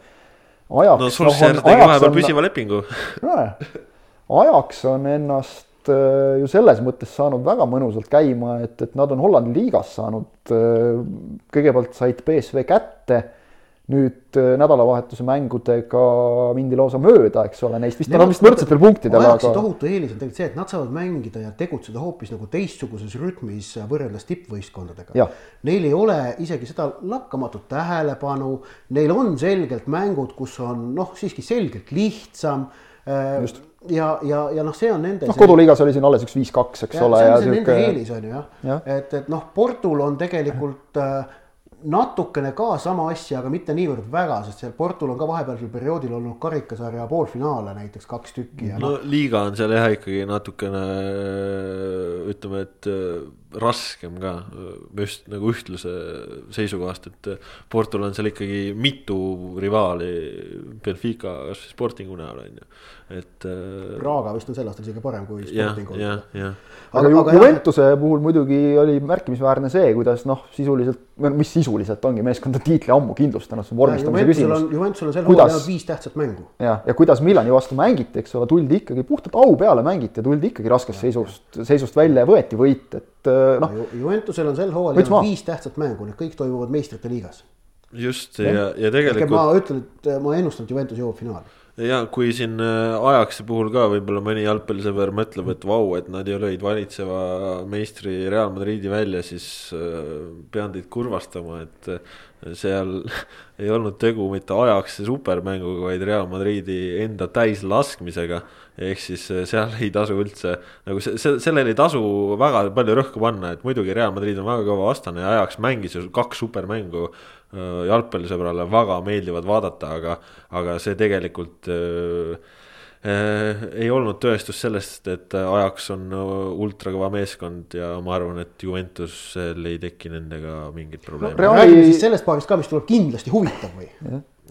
ajaks. no Solskjaer no, tegi vahepeal püsiva lepingu. ajaks on ennast äh, ju selles mõttes saanud väga mõnusalt käima, et, et nad on Hollandi liigas saanud, äh, kõigepealt said BSV kätte nüüd äh, nädalavahetuse mängudega mindi lausa mööda, eks ole, neist vist, on vist võrdsetel punktidel. Ajaxi aga... tohutu eelis on tegelikult see, et nad saavad mängida ja tegutseda hoopis nagu teistsuguses rütmis võrreldes tippvõistkondadega. Neil ei ole isegi seda lakkamatut tähelepanu, neil on selgelt mängud, kus on noh, siiski selgelt lihtsam. Äh, Just ja, ja, ja noh, see on nende. noh, koduliigas oli siin alles üks viis-kaks, eks ja, ole. see on see nende eelis on ju jah ja., et, et noh, Portul on tegelikult äh, natukene ka sama asja, aga mitte niivõrd väga, sest seal Portul on ka vahepealsel perioodil olnud karikasarja poolfinaale näiteks kaks tükki. no liiga on seal jah ikkagi natukene ütleme, et äh, raskem ka just nagu ühtluse seisukohast, et Portul on seal ikkagi mitu rivaali Benfica, kasvõi Sportingu näol on ju, et. Praga vist on sel aastal isegi parem kui Sporting. jah, jah. aga, aga, Juventuse puhul muidugi oli märkimisväärne see, kuidas noh, sisuliselt, mis sisuliselt ongi meeskond on tiitli ammu kindlustanud, see on vormistamise küsimus. Juventusel on sel hooajal kuidas... viis tähtsat mängu. jah, ja kuidas Milani vastu mängiti, eks ole, tuldi ikkagi puhtalt au peale mängiti ja tuldi ikkagi raskest seisust, seisust välja ja võeti võit, et äh, noh. Juventusel on sel hooajal viis tähtsat mängu, need kõik toimuvad meistrite liigas. just ja, ja, ja tegelikult. ma ütlen, et ma ennustan, et Juventus jõuab finaali ja kui siin äh, Ajaxi puhul ka võib-olla mõni jalgpallisõber mõtleb, et vau, et nad ju lõid valitseva meistri Real Madridi välja, siis äh, pean teid kurvastama, et äh, seal ei olnud tegu mitte Ajaxi supermänguga, vaid Real Madridi enda täislaskmisega. Ehk siis seal ei tasu üldse nagu see, sellele ei tasu väga palju rõhku panna, et muidugi Real Madrid on väga kõva vastane ja Ajax mängis ju kaks supermängu Äh, jalgpallisõbrale väga meeldivad vaadata, aga, aga see tegelikult äh, ei olnud tõestus sellest, et Ajax on ultrakõva meeskond ja ma arvan, et Juventusel ei teki nendega mingit probleemi no,. räägime siis sellest paarist ka, mis tuleb kindlasti huvitav või?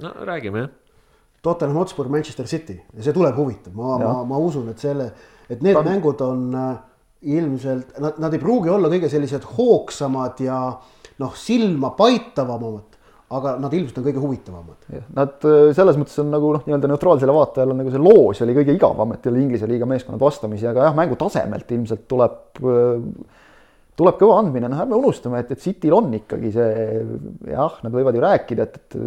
no räägime jah. Tottenham Hotspur, Manchester City. Ja see tuleb huvitav, ma, ma, ma usun, et selle, et need Ta... mängud on ilmselt, nad, nad ei pruugi olla kõige sellised hoogsamad ja noh, silma paitavamad aga nad ilmselt on kõige huvitavamad. Nad äh, selles mõttes on nagu noh, nii-öelda neutraalsele vaatajale nagu see loos oli kõige igavam, et oli Inglise liiga meeskonnad vastamisi, aga jah, mängu tasemelt ilmselt tuleb, äh, tuleb kõva andmine, noh ärme unustame, et, et Cityl on ikkagi see jah, nad võivad ju rääkida, et, et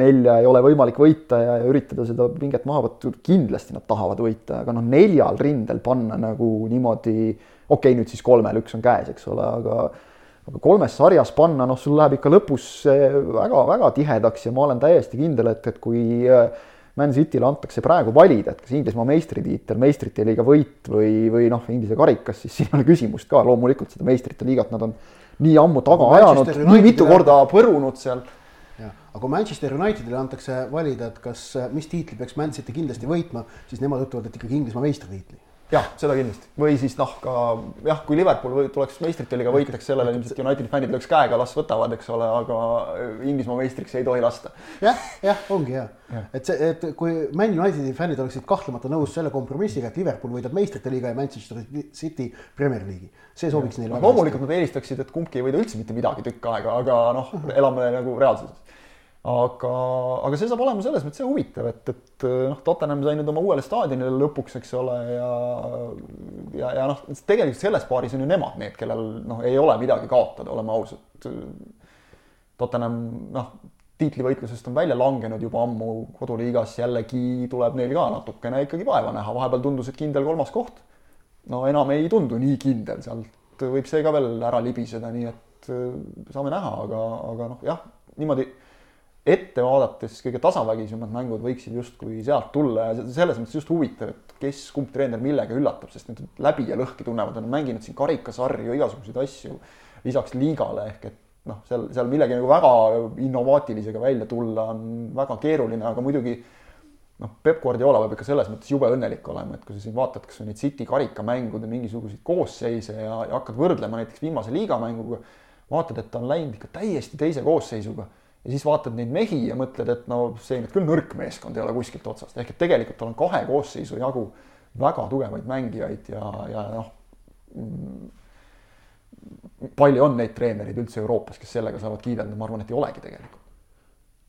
nelja ei ole võimalik võita ja, ja üritada seda pinget maha võtta, kindlasti nad tahavad võita, aga noh, neljal rindel panna nagu niimoodi, okei okay,, nüüd siis kolmel, üks on käes, eks ole, aga aga kolmes sarjas panna, noh, sul läheb ikka lõpus väga-väga tihedaks ja ma olen täiesti kindel, et, et kui äh, Man City'le antakse praegu valida, et kas Inglismaa meistritiitel, meistrite liiga võit või, või noh, Inglise karikas, siis siin ei ole küsimust ka, loomulikult seda meistrite liigat nad on nii ammu taga ajanud, nii mitu korda põrunud seal. aga kui Manchester Unitedile antakse valida, et kas, mis tiitli peaks Man City kindlasti võitma, siis nemad ütlevad, et ikkagi Inglismaa meistritiitli jah, seda kindlasti. või siis noh, ka jah, kui Liverpool tuleks meistrite liiga võitjaks, sellele ilmselt Unitedi fännid lööks käega, las võtavad, eks ole, aga Inglismaa meistriks ei tohi lasta ja,. jah, jah, ongi hea ja.. et see, et kui Man Unitedi fännid oleksid kahtlemata nõus selle kompromissiga, et Liverpool võidab meistrite liiga ja Manchester City Premier League'i, see sobiks neile. loomulikult nad eelistaksid, et kumbki ei võida üldse mitte midagi tükk aega, aga noh, elame nagu reaalsuses aga, aga see saab olema selles mõttes huvitav, et, et noh, Tottenham sai nüüd oma uuele staadionile lõpuks, eks ole, ja ja, ja noh, tegelikult selles paaris on ju nemad need, kellel noh, ei ole midagi kaotada, oleme ausad. Tottenham noh, tiitlivõitlusest on välja langenud juba ammu koduliigas, jällegi tuleb neil ka natukene ikkagi vaeva näha, vahepeal tundus, et kindel kolmas koht. no enam ei tundu nii kindel, sealt võib see ka veel ära libiseda, nii et saame näha, aga, aga noh, jah, niimoodi ette vaadates kõige tasavägisemad mängud võiksid justkui sealt tulla ja selles mõttes just huvitav, et kes, kumb treener millega üllatab, sest need läbi ja lõhki tunnevad, nad on mänginud siin karikasarju, igasuguseid asju lisaks liigale ehk et noh, seal, seal millegi nagu väga innovaatilisega välja tulla on väga keeruline, aga muidugi noh, Peep Guardiola peab ikka selles mõttes jube õnnelik olema, et kui sa siin vaatad, kas või neid City karikamängude mingisuguseid koosseise ja, ja hakkad võrdlema näiteks viimase liigamänguga, vaatad, et ta on läinud ikka täiesti teise koosseisuga ja siis vaatad neid mehi ja mõtled, et no see nüüd küll nõrk meeskond ei ole kuskilt otsast, ehk et tegelikult tal on kahe koosseisu jagu väga tugevaid mängijaid ja, ja noh. palju on neid treenereid üldse Euroopas, kes sellega saavad kiidelda, ma arvan, et ei olegi tegelikult.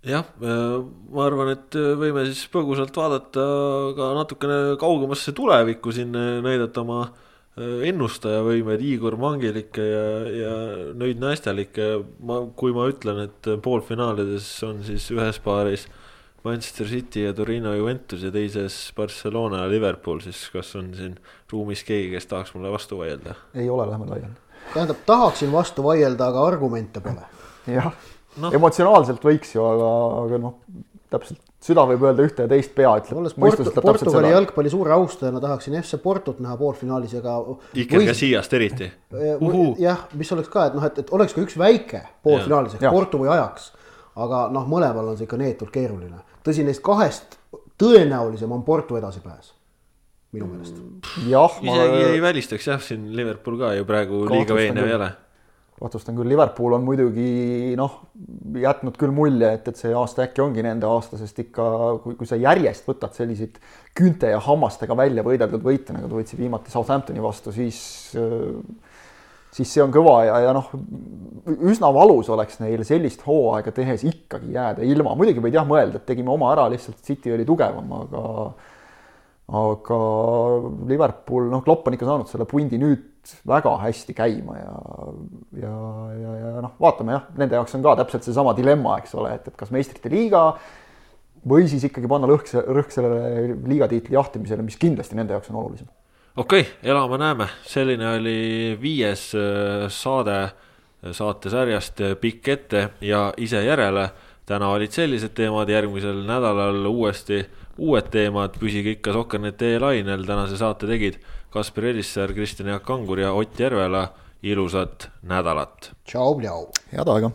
jah, ma arvan, et võime siis põgusalt vaadata ka natukene kaugemasse tulevikku siin näidata oma Äh, ennustajavõimed Igor Mangilike ja, ja Nõid Nästelike, ma, kui ma ütlen, et poolfinaalides on siis ühes paaris Manchester City ja Torino Juventus ja teises Barcelona ja Liverpool, siis kas on siin ruumis keegi, kes tahaks mulle vastu vaielda? ei ole, lähme laiali. tähendab, tahaksin vastu vaielda, aga argumente pole. jah no., emotsionaalselt võiks ju, aga, aga noh, täpselt süda võib öelda ühte ja teist, pea ütleb. olles Portu, Portugali jalgpalli suure austajana tahaksin FC Portot näha poolfinaalis, aga. Iker Casillas eriti. jah, mis oleks ka, et noh, et, et oleks ka üks väike poolfinaalis ehk Porto või Ajaks. aga noh, mõlemal on see ikka neetult keeruline. tõsi, neist kahest tõenäolisem on Porto edasipääs. minu meelest. jah. isegi ma... ei välistaks jah, siin Liverpool ka ju praegu liiga veenev ei ole kahtlustan küll, Liverpool on muidugi noh, jätnud küll mulje, et, et see aasta äkki ongi nende aasta, sest ikka kui, kui sa järjest võtad selliseid küünte ja hammastega välja võideldud võite, nagu ta võtsid viimati Southamptoni vastu, siis siis see on kõva ja, ja noh, üsna valus oleks neil sellist hooaega tehes ikkagi jääda ilma, muidugi võid jah mõelda, et tegime oma ära, lihtsalt City oli tugevam, aga aga Liverpool, noh, Klopp on ikka saanud selle pundi nüüd väga hästi käima ja, ja, ja, ja noh, vaatame jah, nende jaoks on ka täpselt seesama dilemma, eks ole, et, et kas meistrite liiga või siis ikkagi panna lõhk, rõhk sellele liigatiitli jahtimisele, mis kindlasti nende jaoks on olulisem. okei okay,, elame-näeme, selline oli viies äh, saade saatesarjast äh, Pikk ette ja ise järele. täna olid sellised teemad, järgmisel nädalal uuesti uued teemad, püsige ikka Sokker.net lainel, tänase saate tegid Kaspar Elissaar, Kristjan Jaak Kangur ja Ott Järvela. ilusat nädalat. tšau, tšau. head aega